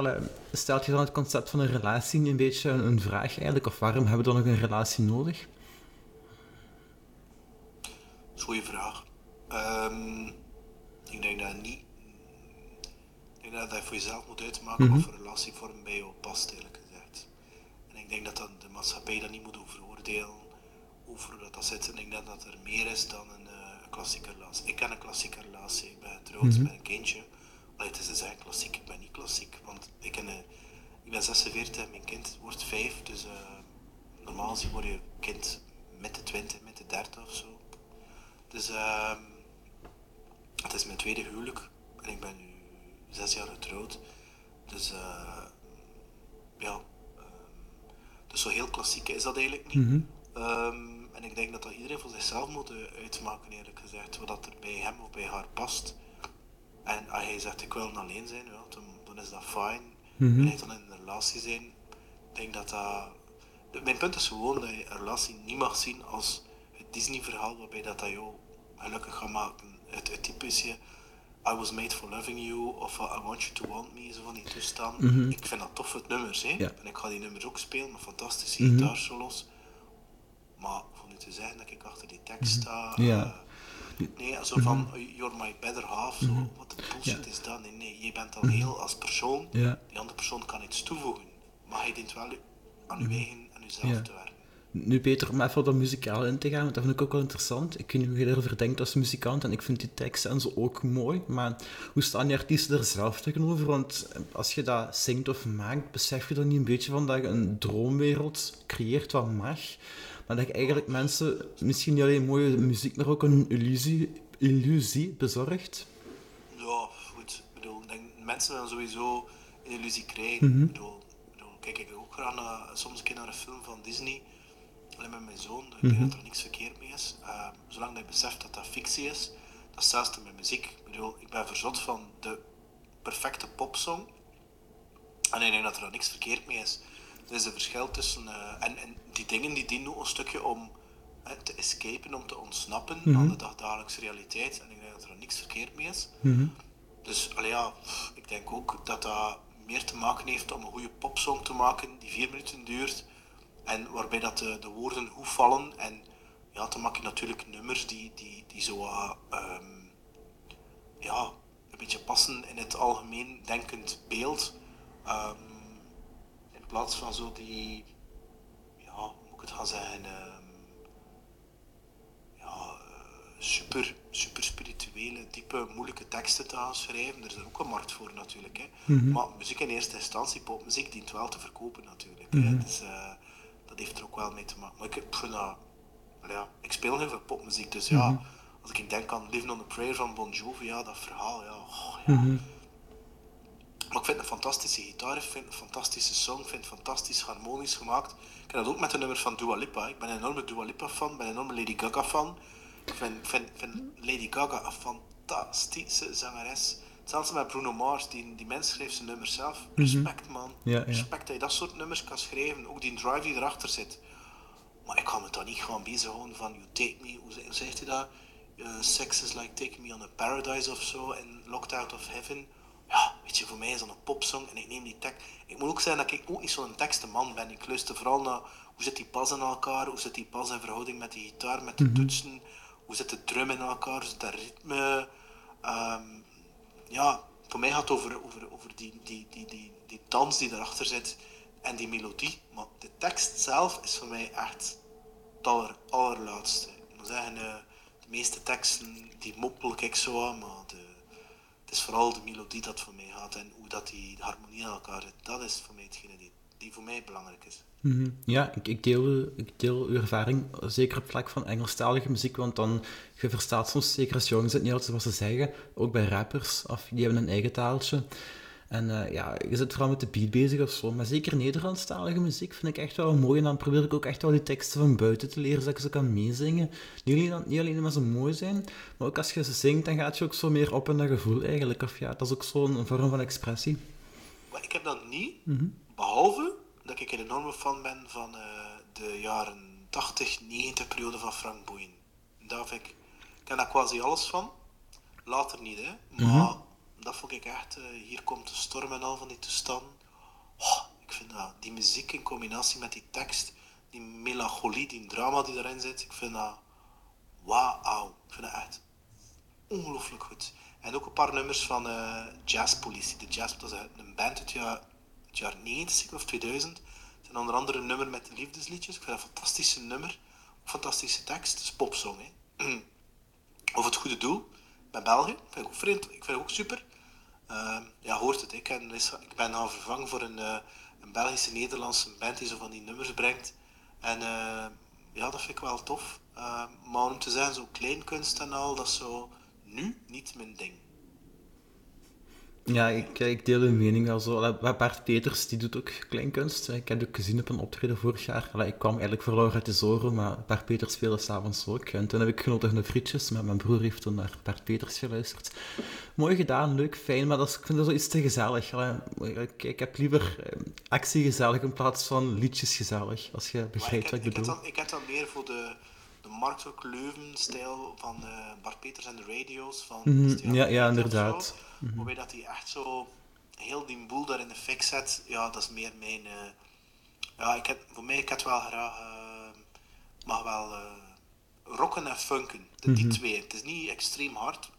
stelt je dan het concept van een relatie niet een beetje een, vraag eigenlijk? Of waarom hebben we dan nog een relatie nodig? Goeie vraag. Um, ik denk dat niet. Ik denk dat je voor jezelf moet uitmaken mm -hmm. of een relatievorm bij jou past, eerlijk gezegd. En ik denk dat dan de maatschappij dat niet moet overoordelen over dat dat zit. En ik denk dat er meer is dan een, uh, een klassieke relatie. Ik ken een klassieke relatie. Ik ben getrouwd mm -hmm. met een kindje. Allee, het is dus eigenlijk klassiek, ik ben niet klassiek. Want ik, ken, uh, ik ben 46 en mijn kind wordt 5. Dus uh, normaal gezien word je kind met de 20, met de 30 of zo. Dus uh, het is mijn tweede huwelijk. En ik ben nu 6 jaar getrouwd. Dus uh, ja. dus zo heel klassiek is dat eigenlijk niet. Mm -hmm. um, en ik denk dat dat iedereen voor zichzelf moet uitmaken, eerlijk gezegd. Wat er bij hem of bij haar past. En als hij zegt ik wil alleen zijn, ja, dan, dan is dat fijn. Mm -hmm. En hij dan in een relatie zijn, ik denk dat dat... Mijn punt is gewoon dat je een relatie niet mag zien als het Disney-verhaal waarbij dat, dat jou gelukkig gaat maken. Het, het typische I was made for loving you of uh, I want you to want me, zo van die toestanden. Mm -hmm. Ik vind dat tof het nummers, hè. Ja. En ik ga die nummers ook spelen, met fantastische mm -hmm. gitaarsolos. Maar voor nu te zeggen dat ik achter die tekst sta... Ja. Uh, Nee, zo van, mm -hmm. you're my better half, zo, wat de bullshit ja. is dat? Nee, nee, je bent al mm -hmm. heel als persoon, ja. die andere persoon kan iets toevoegen, maar hij dient wel aan je eigen, aan jezelf ja. te werken. Nu Peter, om even op dat muzikaal in te gaan, want dat vind ik ook wel interessant. Ik weet niet hoe je erover denkt als muzikant en ik vind die teksten en zo ook mooi. Maar hoe staan die artiesten er zelf tegenover? Want als je dat zingt of maakt, besef je dan niet een beetje van dat je een droomwereld creëert wat mag. Maar dat je eigenlijk mensen misschien niet alleen mooie muziek, maar ook een illusie, illusie bezorgt. Ja, goed. Ik bedoel, ik denk mensen dan sowieso een illusie krijgen. Mhm. ik, bedoel, ik bedoel, kijk ik ook graag naar, soms een keer naar een film van Disney. Alleen met mijn zoon, ik denk dat er niks verkeerd mee is. Eh, zolang dat je beseft dat dat fictie is, dat is hetzelfde met muziek. Ik bedoel, ik ben verzot van de perfecte popsong. En ik denk dat er dan niks verkeerd mee is. Er is een verschil tussen... eh, en, en die dingen die dienen ook een stukje om te escapen, om te ontsnappen aan de dagdagelijkse realiteit. En ik denk dat er niks verkeerd mee is. Dus allee, ja, ik denk ook dat dat meer te maken heeft om een goede popsong te maken die vier minuten duurt. En waarbij dat de, de woorden goed vallen. En ja, dan maak je natuurlijk nummers die, die, die zo ehm, ja, een beetje passen in het algemeen denkend beeld. In plaats van zo die, ja, hoe moet ik het gaan zeggen, ehm, ja, eh, super, super spirituele, diepe, moeilijke teksten te gaan schrijven. Er is er ook een markt voor natuurlijk. Hè. Maar muziek in eerste instantie, popmuziek, dient wel te verkopen natuurlijk. hè. Dus eh, dat heeft er ook wel mee te maken. Maar ik, vind dat, ja, ik speel heel veel popmuziek, dus ja, als ik denk aan Living on a Prayer van Bon Jovi, ja, dat verhaal, ja, oh, ja. Maar ik vind het een fantastische gitaar, ik vind een fantastische song, ik vind het fantastisch harmonisch gemaakt. Ik heb dat ook met de nummer van Dua Lipa. Ik ben een enorme Dua Lipa fan, ik ben een enorme Lady Gaga fan. Ik vind, vind, vind Lady Gaga een fantastische zangeres. Zelfs met Bruno Mars, die, die mens schreef zijn nummers zelf. Respect man, Ja, ja. respect dat je dat soort nummers kan schrijven. Ook die drive die erachter zit. Maar ik ga me toch niet gaan bezighouden van You Take Me, hoe, ze- hoe zegt hij dat? Uh, sex is like taking me on a paradise of zo en Locked Out of Heaven. Ja, weet je, voor mij is dat een popsong en ik neem die tekst. Ik moet ook zeggen dat ik ook niet zo'n tekstenman ben. Ik luister vooral naar hoe zit die pas in elkaar, hoe zit die pas in verhouding met die gitaar, met de toetsen, hoe zit de drum in elkaar, hoe zit dat ritme. Ehm, ja, voor mij gaat het over, over, over die, die, die, die, die dans die erachter zit en die melodie. Maar de tekst zelf is voor mij echt het aller, allerlaatste. Ik moet zeggen, eh, de meeste teksten die moppel ik zo aan, maar de, het is vooral de melodie dat voor mij gaat en hoe dat die harmonie in elkaar zit. Dat is voor mij hetgene die, die voor mij belangrijk is. Mhm. Ja, ik, ik, deel, ik deel uw ervaring, zeker op vlak van Engelstalige muziek, want dan, je verstaat soms, zeker als jongens, het niet altijd wat ze zeggen, ook bij rappers, of die hebben een eigen taaltje. En eh, ja, je zit vooral met de beat bezig of zo, maar zeker Nederlandstalige muziek vind ik echt wel mooi en dan probeer ik ook echt wel die teksten van buiten te leren, zodat ik ze kan meezingen. Niet alleen, niet alleen maar ze mooi zijn, maar ook als je ze zingt, dan gaat je ook zo meer op in dat gevoel eigenlijk. Of ja, dat is ook zo'n vorm van expressie. Maar ik heb dat niet, behalve dat ik een enorme fan ben van eh, de jaren 80, 90 periode van Frank Boeien. Daar vind ik, ik ken daar quasi alles van. Later niet, hè. Maar dat vond ik echt, eh, hier komt de storm en al van die toestanden. Oh, ik vind dat, die muziek in combinatie met die tekst, die melancholie, die drama die erin zit, ik vind dat, wauw. Ik vind dat echt ongelooflijk goed. En ook een paar nummers van eh Jazz Police. De Jazz, dat is een band uit het jaar 90 of 2000. Het zijn onder andere een nummer met liefdesliedjes. Ik vind dat een fantastische nummer. Fantastische tekst. Het is popsong. Hè. [clears throat] Over het goede doel. Bij België. Vind ik ook vreemd. Ik vind het ook super. Ehm, ja, hoort het. Ik, ik ben nou vervangen voor een, eh, een Belgische Nederlandse band die zo van die nummers brengt. En eh, ja, dat vind ik wel tof. Ehm, maar om te zijn, zo kleinkunst en al, dat is zo nu niet mijn ding. Ja, ik, ik deel uw mening wel zo. Bart Peters, die doet ook kleinkunst. Ik heb het ook gezien op een optreden vorig jaar. Ik kwam eigenlijk voor Laura Zoren, maar Bart Peters speelde s'avonds ook. En toen heb ik genoten de frietjes, maar mijn broer heeft toen naar Bart Peters geluisterd. Mooi gedaan, leuk, fijn, maar dat is, ik vind dat zoiets te gezellig. Allee, ik, ik heb liever eh, actie gezellig in plaats van liedjes gezellig, als je begrijpt wat ik ik, heb bedoel. ik heb dan meer voor de, de Mark Leuven-stijl van eh, Bart Peters en de radio's. Van Mhm, ja, ja, inderdaad. Zo, Waarbij dat hij echt zo heel die boel daar in de fik zet. Ja, dat is meer mijn... eh, ja, ik heb, voor mij, ik heb wel graag... eh, mag wel rocken en funken. De, Die twee. Het is niet extreem hard,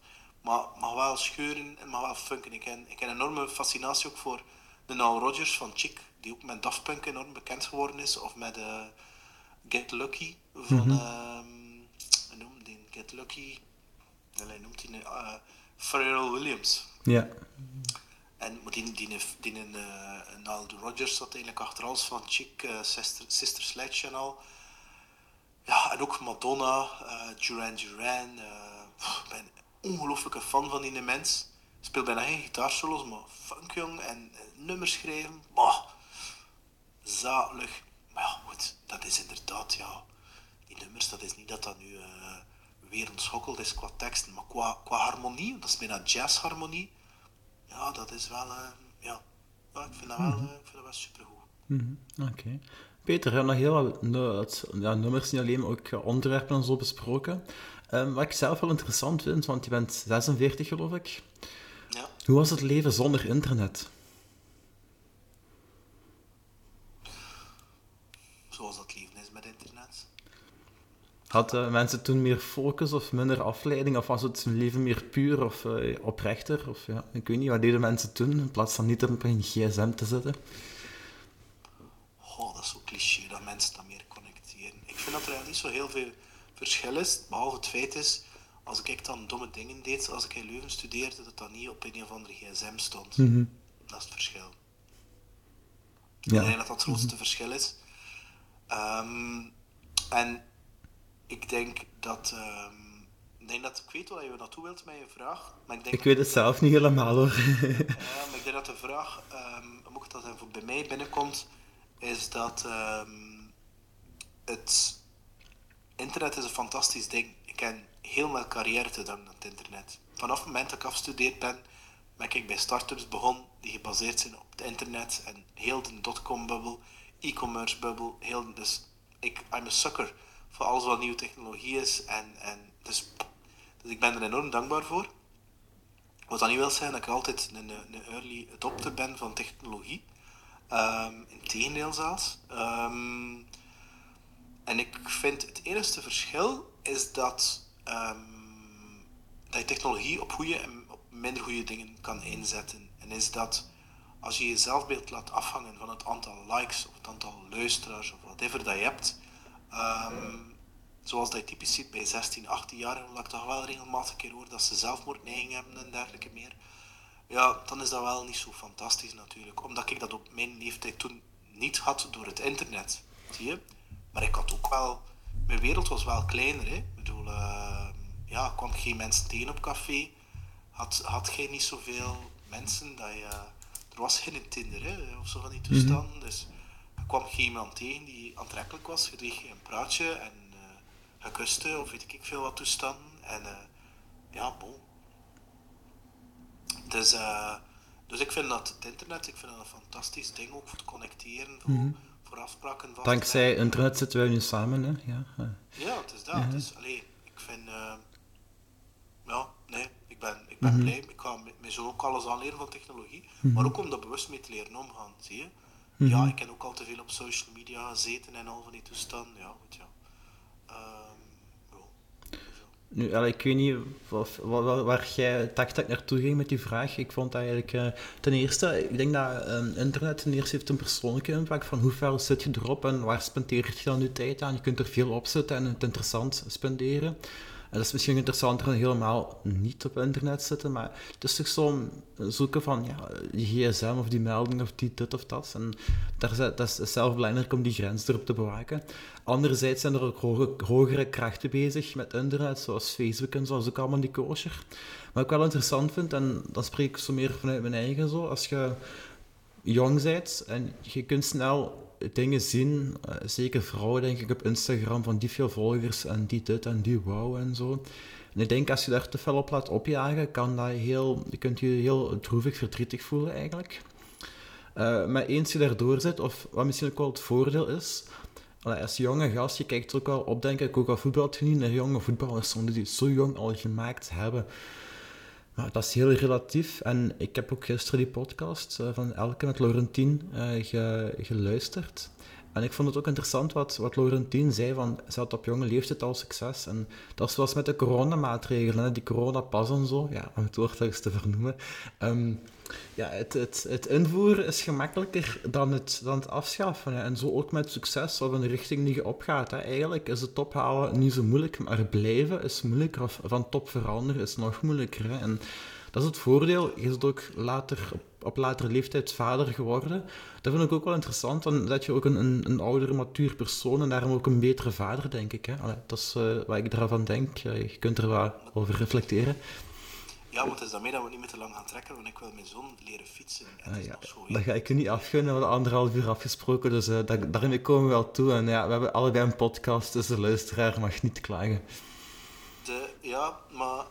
maar mag wel scheuren en mag wel funken. Ik heb, ik heb een enorme fascinatie ook voor de Nile Rodgers van Chick, die ook met Daft Punk enorm bekend geworden is. Of met... Get Lucky van, mm -hmm. noem die Get Lucky, hij noemt die uh, Pharrell Williams. Ja. En die, die, die, die uh, Nile Rodgers zat eigenlijk achter alles van Chick, uh, Sister, Sister Sledge en al. Ja, en ook Madonna, uh, Duran Duran. ik ben ongelooflijke fan van die mens. Speelt bijna geen gitaarsolos, maar funk jong en nummers schrijven. Bah, zalig. Maar ja, goed, dat is inderdaad, ja, die nummers, dat is niet dat dat nu uh, weer ontschokkeld is qua teksten, maar qua, qua harmonie, dat is bijna jazzharmonie. Ja, dat is wel, uh, ja, ja, ik vind dat wel, mm -hmm. ik vind dat wel supergoed. Mm -hmm. Oké. Okay. Peter, we hebben nog heel wat ja, nummers, niet alleen, maar ook onderwerpen en zo besproken. Um, wat ik zelf wel interessant vind, want je bent 46 geloof ik. Ja. Hoe was het leven zonder internet? Zoals dat leven is met internet. Hadden mensen toen meer focus of minder afleiding? Of was het leven meer puur of uh, oprechter? Of, ja, ik weet niet, wat deden mensen toen in plaats van niet op een gsm te zitten? Oh, dat is zo cliché dat mensen dat meer connecteren. Ik vind dat er niet zo heel veel verschil is, behalve het feit is, als ik dan domme dingen deed, als ik in Leuven studeerde, dat dat niet op een of andere gsm stond. Mm -hmm. Dat is het verschil. Ja. Ik denk dat dat het grootste mm -hmm. verschil is. Um, en ik denk dat. Um, ik denk dat ik weet waar je naartoe wilt met je vraag. Maar ik denk ik weet het zelf niet helemaal hoor. ja, [laughs] maar ik denk dat de vraag, um, hoe dat er bij mij binnenkomt, is dat het internet is een fantastisch ding. Ik ken heel mijn carrière te danken aan het internet. Vanaf het moment dat ik afgestudeerd ben, ben ik bij start-ups begonnen die gebaseerd zijn op het internet en heel de dotcom-bubbel, e-commerce bubbel, heel, dus ik, I'm a sucker voor alles wat nieuwe technologie is en, en dus, dus ik ben er enorm dankbaar voor. Wat dat niet wil zijn dat ik altijd een, een early adopter ben van technologie. Um, Integendeel zelfs. Um, en ik vind het enige verschil is dat, um, dat je technologie op goede en op minder goede dingen kan inzetten. En is dat als je je zelfbeeld laat afhangen van het aantal likes of het aantal luisteraars of whatever dat je hebt, um, zoals dat je typisch ziet bij 16, 18 jaar, omdat ik toch wel regelmatig een keer hoor dat ze zelfmoordneiging hebben en dergelijke meer, ja, dan is dat wel niet zo fantastisch natuurlijk. Omdat ik dat op mijn leeftijd toen niet had door het internet. Zie je? Maar ik had ook wel... Mijn wereld was wel kleiner, hè. Ik bedoel, uh, ja, kwam geen mensen tegen op café. Had, had geen niet zoveel mensen dat je... Er was geen Tinder, hè, of zo van die toestanden. Mm -hmm. Dus kwam geen iemand tegen die aantrekkelijk was. Je kreeg een praatje en uh, gekuste, of weet ik veel wat toestanden. En uh, ja, bon. Dus, uh, dus ik vind dat het internet, ik vind dat een fantastisch ding ook voor te connecteren. Voor, mm -hmm voor afspraken vast Dankzij internet zitten wij nu samen, hè? Ja, ja het is dat. Ja. Het is, allee, ik vind... Ja, nee, ik ben, ik ben mm -hmm. blij. Ik ga me zo ook alles aanleren van technologie. Mm -hmm. Maar ook om daar bewust mee te leren omgaan, zie je? Mm -hmm. Ja, ik heb ook al te veel op social media gezeten en al van die toestanden. Ja, goed, ja. Um, nu, allee, ik weet niet of, waar, waar jij tak naartoe ging met die vraag. Ik vond dat eigenlijk uh, ten eerste, ik denk dat um, internet ten eerste heeft een persoonlijke impact van hoe ver zit je erop en waar spendeer je dan je tijd aan. Je kunt er veel op zetten en het interessant spenderen. Dat is misschien interessanter dan helemaal niet op internet zitten, maar het is toch zo zoeken van ja, die gsm of die melding of die dit of dat. En daar dat is zelf belangrijk om die grens erop te bewaken. Anderzijds zijn er ook hoge, hogere krachten bezig met internet, zoals Facebook en zo, dat ook allemaal niet kosher. Wat ik wel interessant vind, en dan spreek ik zo meer vanuit mijn eigen zo, als je jong bent en je kunt snel dingen zien, uh, zeker vrouwen denk ik op Instagram, van die veel volgers en die dit en die wow en zo. En ik denk als je daar te veel op laat opjagen, kan dat heel, je kunt je heel droevig, verdrietig voelen eigenlijk. Uh, maar eens je daardoor zit, of wat misschien ook wel het voordeel is, als jonge gast, je kijkt er ook wel op, denk ik, ook al voetbal naar jonge voetballers, die het zo jong al gemaakt hebben. Maar dat is heel relatief. En ik heb ook gisteren die podcast uh, van Elke met Laurentien ge, geluisterd. En ik vond het ook interessant wat, wat Laurentien zei, van ze had op jonge leeftijd al succes. En dat is zoals met de coronamaatregelen, hè, die coronapas en zo, ja, om het woord te vernoemen. Ehm, ja, het, het, het invoeren is gemakkelijker dan het, dan afschaffen. En zo ook met succes of de richting die je opgaat. Hè. Eigenlijk is het top halen niet zo moeilijk, maar blijven is moeilijker. Of van top veranderen is nog moeilijker. En dat is het voordeel. Je bent ook later, op, op latere leeftijd vader geworden. Dat vind ik ook wel interessant. Dan dat je ook een, een, een oudere, matuur persoon en daarom ook een betere vader, denk ik. Hè. Allee, dat is uh, wat ik daarvan denk. Je kunt er wat over reflecteren. Ja, maar het is daarmee dat we niet meer te lang gaan trekken, want ik wil mijn zoon leren fietsen. En ah, ja. zo, dat ga ik je niet afgunnen, we hebben anderhalf uur afgesproken, dus uh, daar, daarmee komen we wel toe. En ja, we hebben allebei een podcast, dus de luisteraar mag niet klagen. De, ja, maar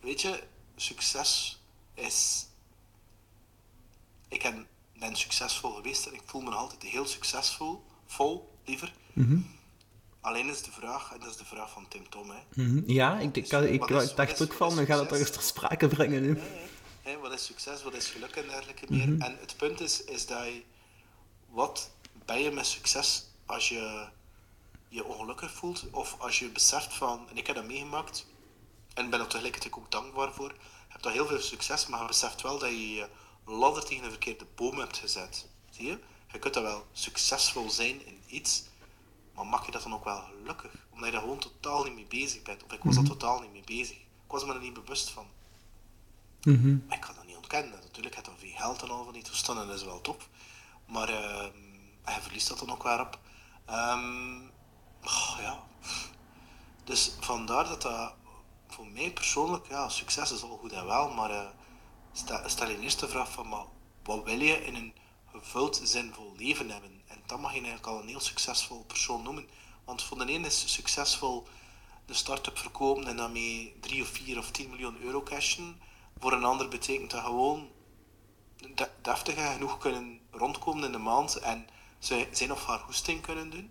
weet je, succes is... Ik ben succesvol geweest en ik voel me altijd heel succesvol, vol, liever. Mm -hmm. Alleen is de vraag, en dat is de vraag van Tim Tom, hè. Mm -hmm. Ja, ik, ik, ik is, dacht ook van, we gaan het toch eens ter sprake brengen nu. Wat is succes, wat is geluk en dergelijke meer. Mm -hmm. En het punt is, is dat je, wat ben je met succes als je je ongelukkig voelt, of als je beseft van, en ik heb dat meegemaakt, en ben er tegelijkertijd ook dankbaar voor, je hebt al heel veel succes, maar je beseft wel dat je je ladder tegen de verkeerde boom hebt gezet. Zie je? Je kunt dat wel succesvol zijn in iets, maar mag je dat dan ook wel gelukkig? Omdat je daar gewoon totaal niet mee bezig bent. Of ik was daar totaal niet mee bezig. Ik was me er niet bewust van. Mm -hmm. Maar ik kan dat niet ontkennen. Natuurlijk heb je veel geld en al van die toestanden, dat is wel top. Maar uh, hij verliest dat dan ook weer op. Um, oh, ja. Dus vandaar dat dat voor mij persoonlijk, ja, succes is al goed en wel, maar uh, stel, je eerst de vraag van, maar wat wil je in een gevuld, zinvol leven hebben? En dat mag je eigenlijk al een heel succesvol persoon noemen. Want voor de ene is succesvol de start-up verkopen en daarmee 3 of 4 of 10 miljoen euro cashen. Voor een ander betekent dat gewoon deftig en genoeg kunnen rondkomen in de maand en zijn of haar hoesting kunnen doen.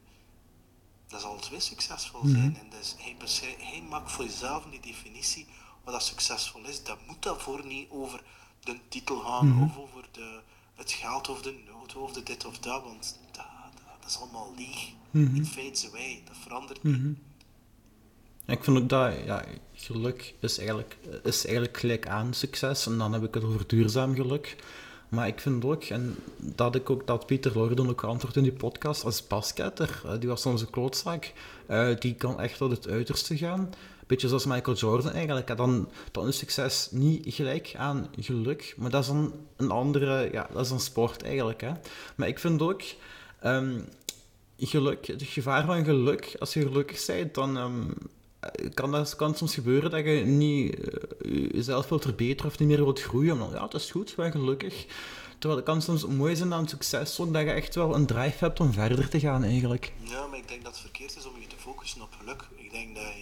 Dat zal twee succesvol zijn. Mm -hmm. En dus hij, hij maakt voor jezelf die definitie wat dat succesvol is. Dat moet daarvoor niet over de titel gaan mm -hmm. of over de, het geld of de nood of de dit of dat, want dat, dat, dat is allemaal leeg. Mm -hmm. It fades away, dat verandert niet. Mhm. Ik vind ook dat ja, geluk is eigenlijk, is eigenlijk gelijk aan succes. En dan heb ik het over duurzaam geluk. Maar ik vind ook, en dat ik ook dat Pieter Lorden ook antwoordt in die podcast, als basketter, die was soms een klootzak, uh, die kan echt tot het uiterste gaan. Beetje zoals Michael Jordan eigenlijk. Dan, dan is succes niet gelijk aan geluk, maar dat is een, een andere, ja, dat is een sport eigenlijk. Hè. Maar ik vind ook, um, geluk, het gevaar van geluk, als je gelukkig bent, dan... Um, kan, dat, kan soms gebeuren dat je niet uh, jezelf wilt verbeteren of niet meer wilt groeien. Maar ja, het is goed, ben gelukkig. Terwijl het kan soms mooi zijn aan succes, dat je echt wel een drive hebt om verder te gaan eigenlijk. Ja, maar ik denk dat het verkeerd is om je te focussen op geluk. Ik denk dat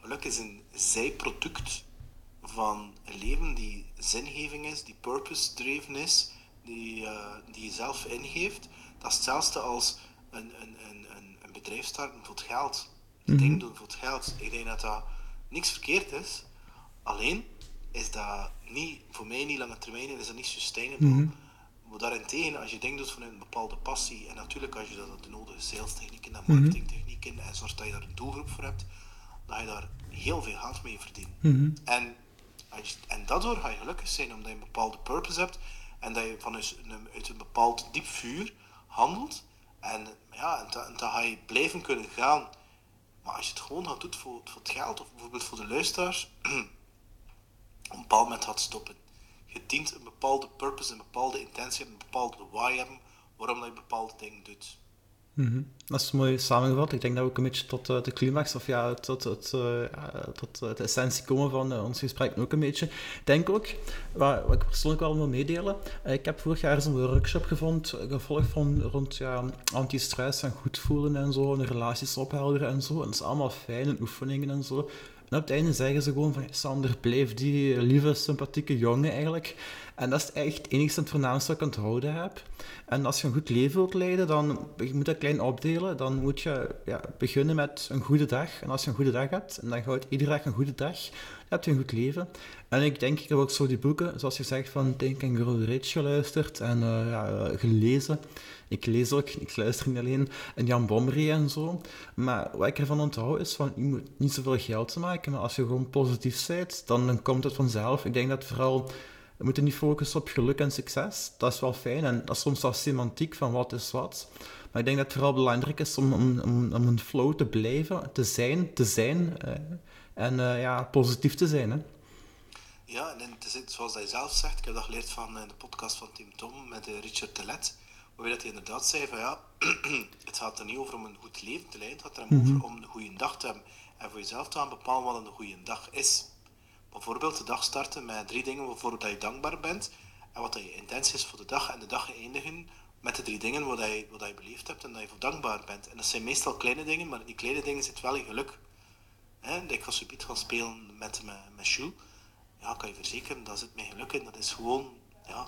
geluk is een zijproduct van een leven die zingeving is, die purpose-driven is, die, uh, die je zelf ingeeft. Dat is hetzelfde als een, een, een, een bedrijf starten voor geld dingen doen voor het geld. Ik denk dat dat niks verkeerd is. Alleen is dat niet, voor mij niet lange termijn, is dat niet sustainable. Mm -hmm. Maar daarentegen, als je dingen doet vanuit een bepaalde passie, en natuurlijk als je dat de nodige sales technieken en marketingtechnieken en zorgt dat je daar een doelgroep voor hebt, dat je daar heel veel geld mee verdient. Mm -hmm. en, je, en daardoor ga je gelukkig zijn omdat je een bepaalde purpose hebt en dat je vanuit een, uit een bepaald diep vuur handelt. En ja, en dan ga je blijven kunnen gaan maar als je het gewoon gaat doen voor, voor het geld, of bijvoorbeeld voor de luisteraars, [clears throat] een bepaald moment gaat stoppen. Je dient een bepaalde purpose, een bepaalde intentie, een bepaalde why hebben, waarom je bepaalde dingen doet. -hmm. Dat is mooi samengevat. Ik denk dat we ook een beetje tot uh, de climax, of ja, tot, het, uh, tot de essentie komen van ons gesprek ook een beetje. Denk ook, wat, ik persoonlijk wel wil meedelen, ik heb vorig jaar zo'n workshop gevonden, gevolgd van rond ja, anti-stress en goed voelen en zo, en relaties ophelderen en zo. En dat is allemaal fijne oefeningen en zo. En op het einde zeggen ze gewoon van, Sander, blijf die lieve, sympathieke jongen eigenlijk. En dat is echt het enigste en het voornaamste wat ik onthouden heb. En als je een goed leven wilt leiden, dan je moet dat klein opdelen. Dan moet je ja, beginnen met een goede dag. En als je een goede dag hebt, en dan gaat iedere dag een goede dag, dan heb je een goed leven. En ik denk, ik heb ook zo die boeken, zoals je zegt, van Think and Grow geluisterd en uh, ja, gelezen. Ik lees ook, ik luister niet alleen, en Jan Bommery en zo. Maar wat ik ervan onthoud is van, je moet niet zoveel geld maken, maar als je gewoon positief bent, dan komt het vanzelf. Ik denk dat vooral we moeten niet focussen op geluk en succes. Dat is wel fijn en dat is soms wel semantiek van wat is wat. Maar ik denk dat het vooral belangrijk is om, om, om, om een flow te blijven, te zijn, te zijn uh, en uh, ja, positief te zijn. Hè. Ja, en het is zoals hij zelf zegt, ik heb dat geleerd van de podcast van Tim Tom met Richard Telet, waarbij dat hij inderdaad zei van ja, [clears throat] het gaat er niet over om een goed leven te leiden, het gaat er mm -hmm. over om een goede dag te hebben. En voor jezelf te gaan bepalen wat een goede dag is. Bijvoorbeeld de dag starten met drie dingen waarvoor dat je dankbaar bent en wat dat je intentie is voor de dag en de dag eindigen met de drie dingen wat je, wat je beleefd hebt en dat je voor dankbaar bent. En dat zijn meestal kleine dingen, maar in die kleine dingen zit wel in geluk. Hè? Ik ga subiet gaan spelen met, met Jules. Ja, kan je verzekeren, daar zit mijn geluk in. Dat is gewoon, ja,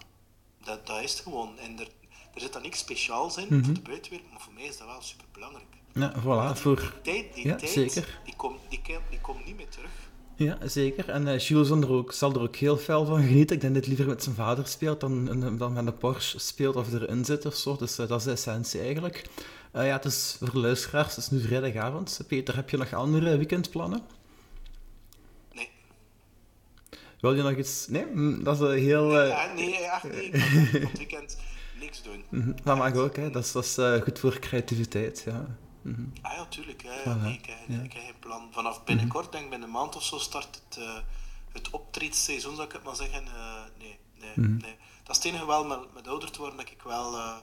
dat, dat is het gewoon. En er, er zit dan niks speciaals in mm -hmm. voor de buitenwereld, maar voor mij is dat wel super belangrijk. Ja, voilà. Die, voor... die tijd, die, ja, tijd zeker. die komt die, die komt niet meer terug. Ja, zeker. En uh, Jules zal er, ook, zal er ook heel fel van genieten. Ik denk dat hij liever met zijn vader speelt dan, dan met een Porsche speelt of erin zit of zo. Dus uh, dat is de essentie eigenlijk. Uh, ja, het is voor luisteraars, het is nu vrijdagavond. Peter, heb je nog andere weekendplannen? Nee. Wil je nog iets... Nee? Hm, dat is heel... Ja, nee, echt niet. Ik [laughs] kan op het weekend niks doen. Dat mag ook, hè. Dat is, dat is goed voor creativiteit, ja. Ah ja, tuurlijk. Hè. Voilà. Nee, ik, ja. ik heb geen plan. Vanaf binnenkort, denk ik binnen een maand of zo, start het, uh, het optreedseizoen, zou ik het maar zeggen. Uh, nee, nee, mm-hmm. nee. Dat is het enige wel met, met ouder te worden, dat ik wel... Uh,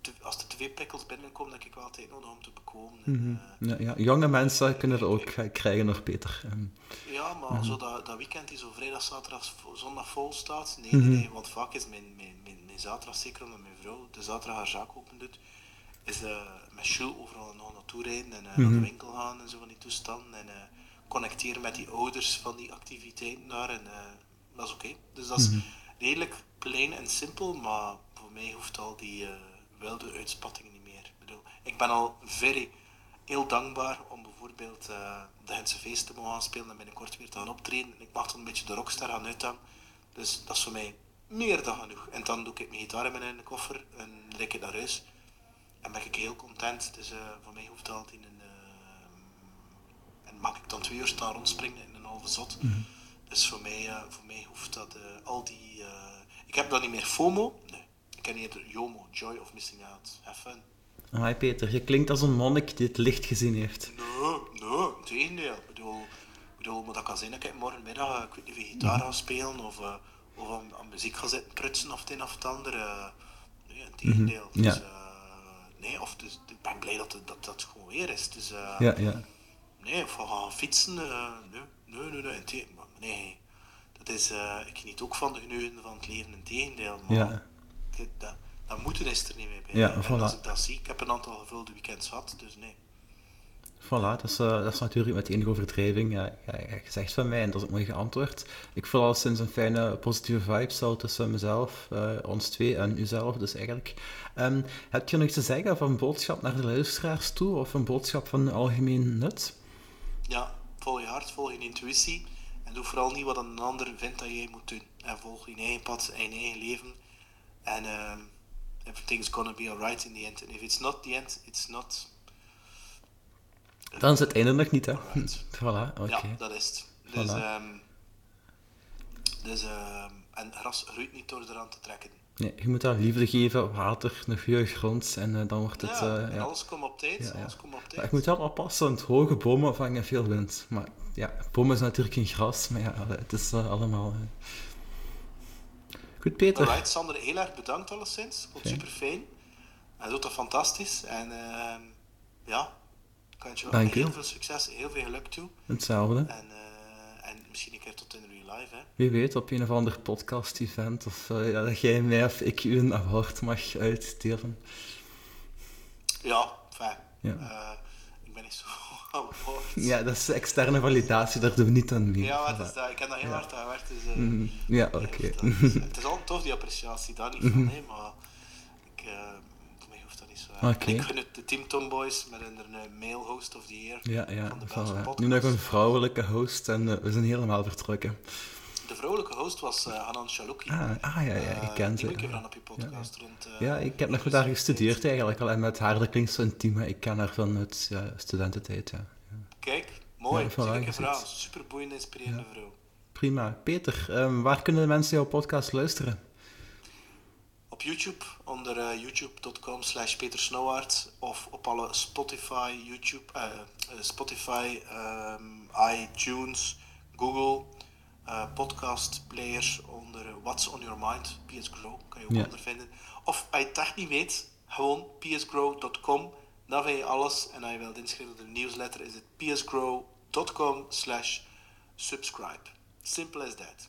te, als er tv-prikkels binnenkomen, dat ik wel tijd nodig om te bekomen. En, ja, ja, jonge mensen kunnen het ook krijgen nog beter. Ja, maar zo dat, dat weekend die zo vrijdag, zaterdag, zondag vol staat, nee, nee, nee, want vaak is mijn, mijn, mijn, mijn zaterdag, zeker omdat mijn vrouw de zaterdag haar zaak open doet, is uh, met Jules overal nog naartoe rijden en uh, mm -hmm. naar de winkel gaan en zo van die toestanden. En uh, connecteren met die ouders van die activiteiten daar. En dat is oké. Okay. Dus dat is mm -hmm. redelijk klein en simpel, maar voor mij hoeft al die wilde uitspattingen niet meer. Ik bedoel, ik ben al very, heel dankbaar om bijvoorbeeld de Gentse feest te mogen spelen en binnenkort weer te gaan optreden. Ik mag dan een beetje de rockstar gaan uithangen. Dus dat is voor mij meer dan genoeg. En dan doe ik mijn gitaar in mijn koffer en rijd ik naar huis. En ben ik heel content. Dus uh, voor mij hoeft het altijd een. Uh, en mag ik dan twee uur staan rondspringen in een halve zot. Mhm. Dus voor mij, uh, voor mij hoeft dat al die. ik heb dan niet meer FOMO. Nee. Ik niet eerder JOMO, Joy of Missing Out. Have fun. Hi Peter, je klinkt als een monnik die het licht gezien heeft. Nee, nee, tegendeel. Ik bedoel, bedoel, maar dat kan zijn dat ik morgenmiddag, ik weet niet, gitaar ga spelen of, of aan, aan, muziek ga zitten prutsen of het een of het ander. nee, tegendeel. Mm -hmm. dus, ja of dus, ik ben blij dat het, dat, dat gewoon weer is. Dus, uh, ja, ja. Nee, of we gaan fietsen, uh, nee, nee, nee, nee, nee, maar nee. Dat is, uh, ik geniet ook van de geneugen van het leven, in tegendeel, maar ja. ik, dat, dat moeten is er niet meer bij. Ja, en voilà. als ik dat zie, ik heb een aantal gevulde weekends gehad, dus nee. Voilà, dat is, uh, dat is natuurlijk met enige overdrijving gezegd van mij en dat is ook mooi geantwoord. Ik voel al sinds een fijne positieve vibe zo tussen mezelf, uh, ons twee en uzelf dus eigenlijk. Um, heb je nog iets te zeggen of een boodschap naar de luisteraars toe of een boodschap van algemeen nut? Ja, volg je hart, volg je intuïtie en doe vooral niet wat een ander vindt dat jij moet doen. En volg je eigen pad en je eigen leven en uh, everything's gonna be alright in the end. And if it's not the end, it's not... Dan is het einde nog niet, hè? Right. [laughs] voilà, oké. Ja, dat is het. Dus, Voilà. um, dus um, en gras groeit niet door eraan te trekken. Nee, je moet daar liefde geven, water, een goede grond en uh, dan wordt het... ja, Uh, en ja. alles komt op tijd. Ja, ja. Alles komt op tijd. Maar ik moet wel oppassen, want hoge bomen vangen veel wind. Maar ja, bomen is natuurlijk geen gras, maar ja, het is uh, allemaal... Goed, Peter. Alright, Sander, heel erg bedankt alleszins. Ik vond het super fijn. Hij doet dat fantastisch. En ehm, ja, ik wens je u. heel veel succes, heel veel geluk toe. Hetzelfde. En, uh, en misschien een keer tot in real life. Hè. Wie weet, op een of ander podcast-event, of uh, ja, dat jij mij of ik u een award mag uitdelen. Ja, fijn. Ja. Uh, ik ben niet zo... [laughs] What? Ja, dat is externe validatie, daar doen we niet aan mee. Ja, wat Voilà. is dat? Ik heb daar heel hard aan gewerkt. Dus, eh. Ja, oké. [laughs] het is al tof, die appreciatie, daar niet van, hè, maar ik, eh, Ik gun het de Team Tomboys met een, male host of the year Ja, ja, van de Belgische voilà. podcast. Nu nog een vrouwelijke host en eh, we zijn helemaal vertrokken. De vrouwelijke host was eh Anan Chalouki. Ah, ah ja, ja, ik ken Die ze. moet ik ja. even aan op je podcast rond... eh, Ja, ik heb nog met haar gestudeerd eigenlijk al en met haar dat klinkt zo intiem, maar ik ken haar van het ja, studententijd, ja. Kijk, mooi. Ja, Zeker vrouw. ziet. Super boeiende, inspirerende vrouw. Prima. Peter, ehm, waar kunnen de mensen jouw podcast luisteren? Op YouTube onder eh, youtube.com slash Peter of op alle Spotify, YouTube, eh, eh, Spotify, ehm, iTunes, Google, eh, podcast players onder What's on Your Mind, PS Grow, kan je ook Ja. onder vinden. Of als je het echt niet weet, gewoon psgrow.com, daar vind je alles. En als je wilt inschrijven op de newsletter is het psgrow.com slash subscribe. Simple as that.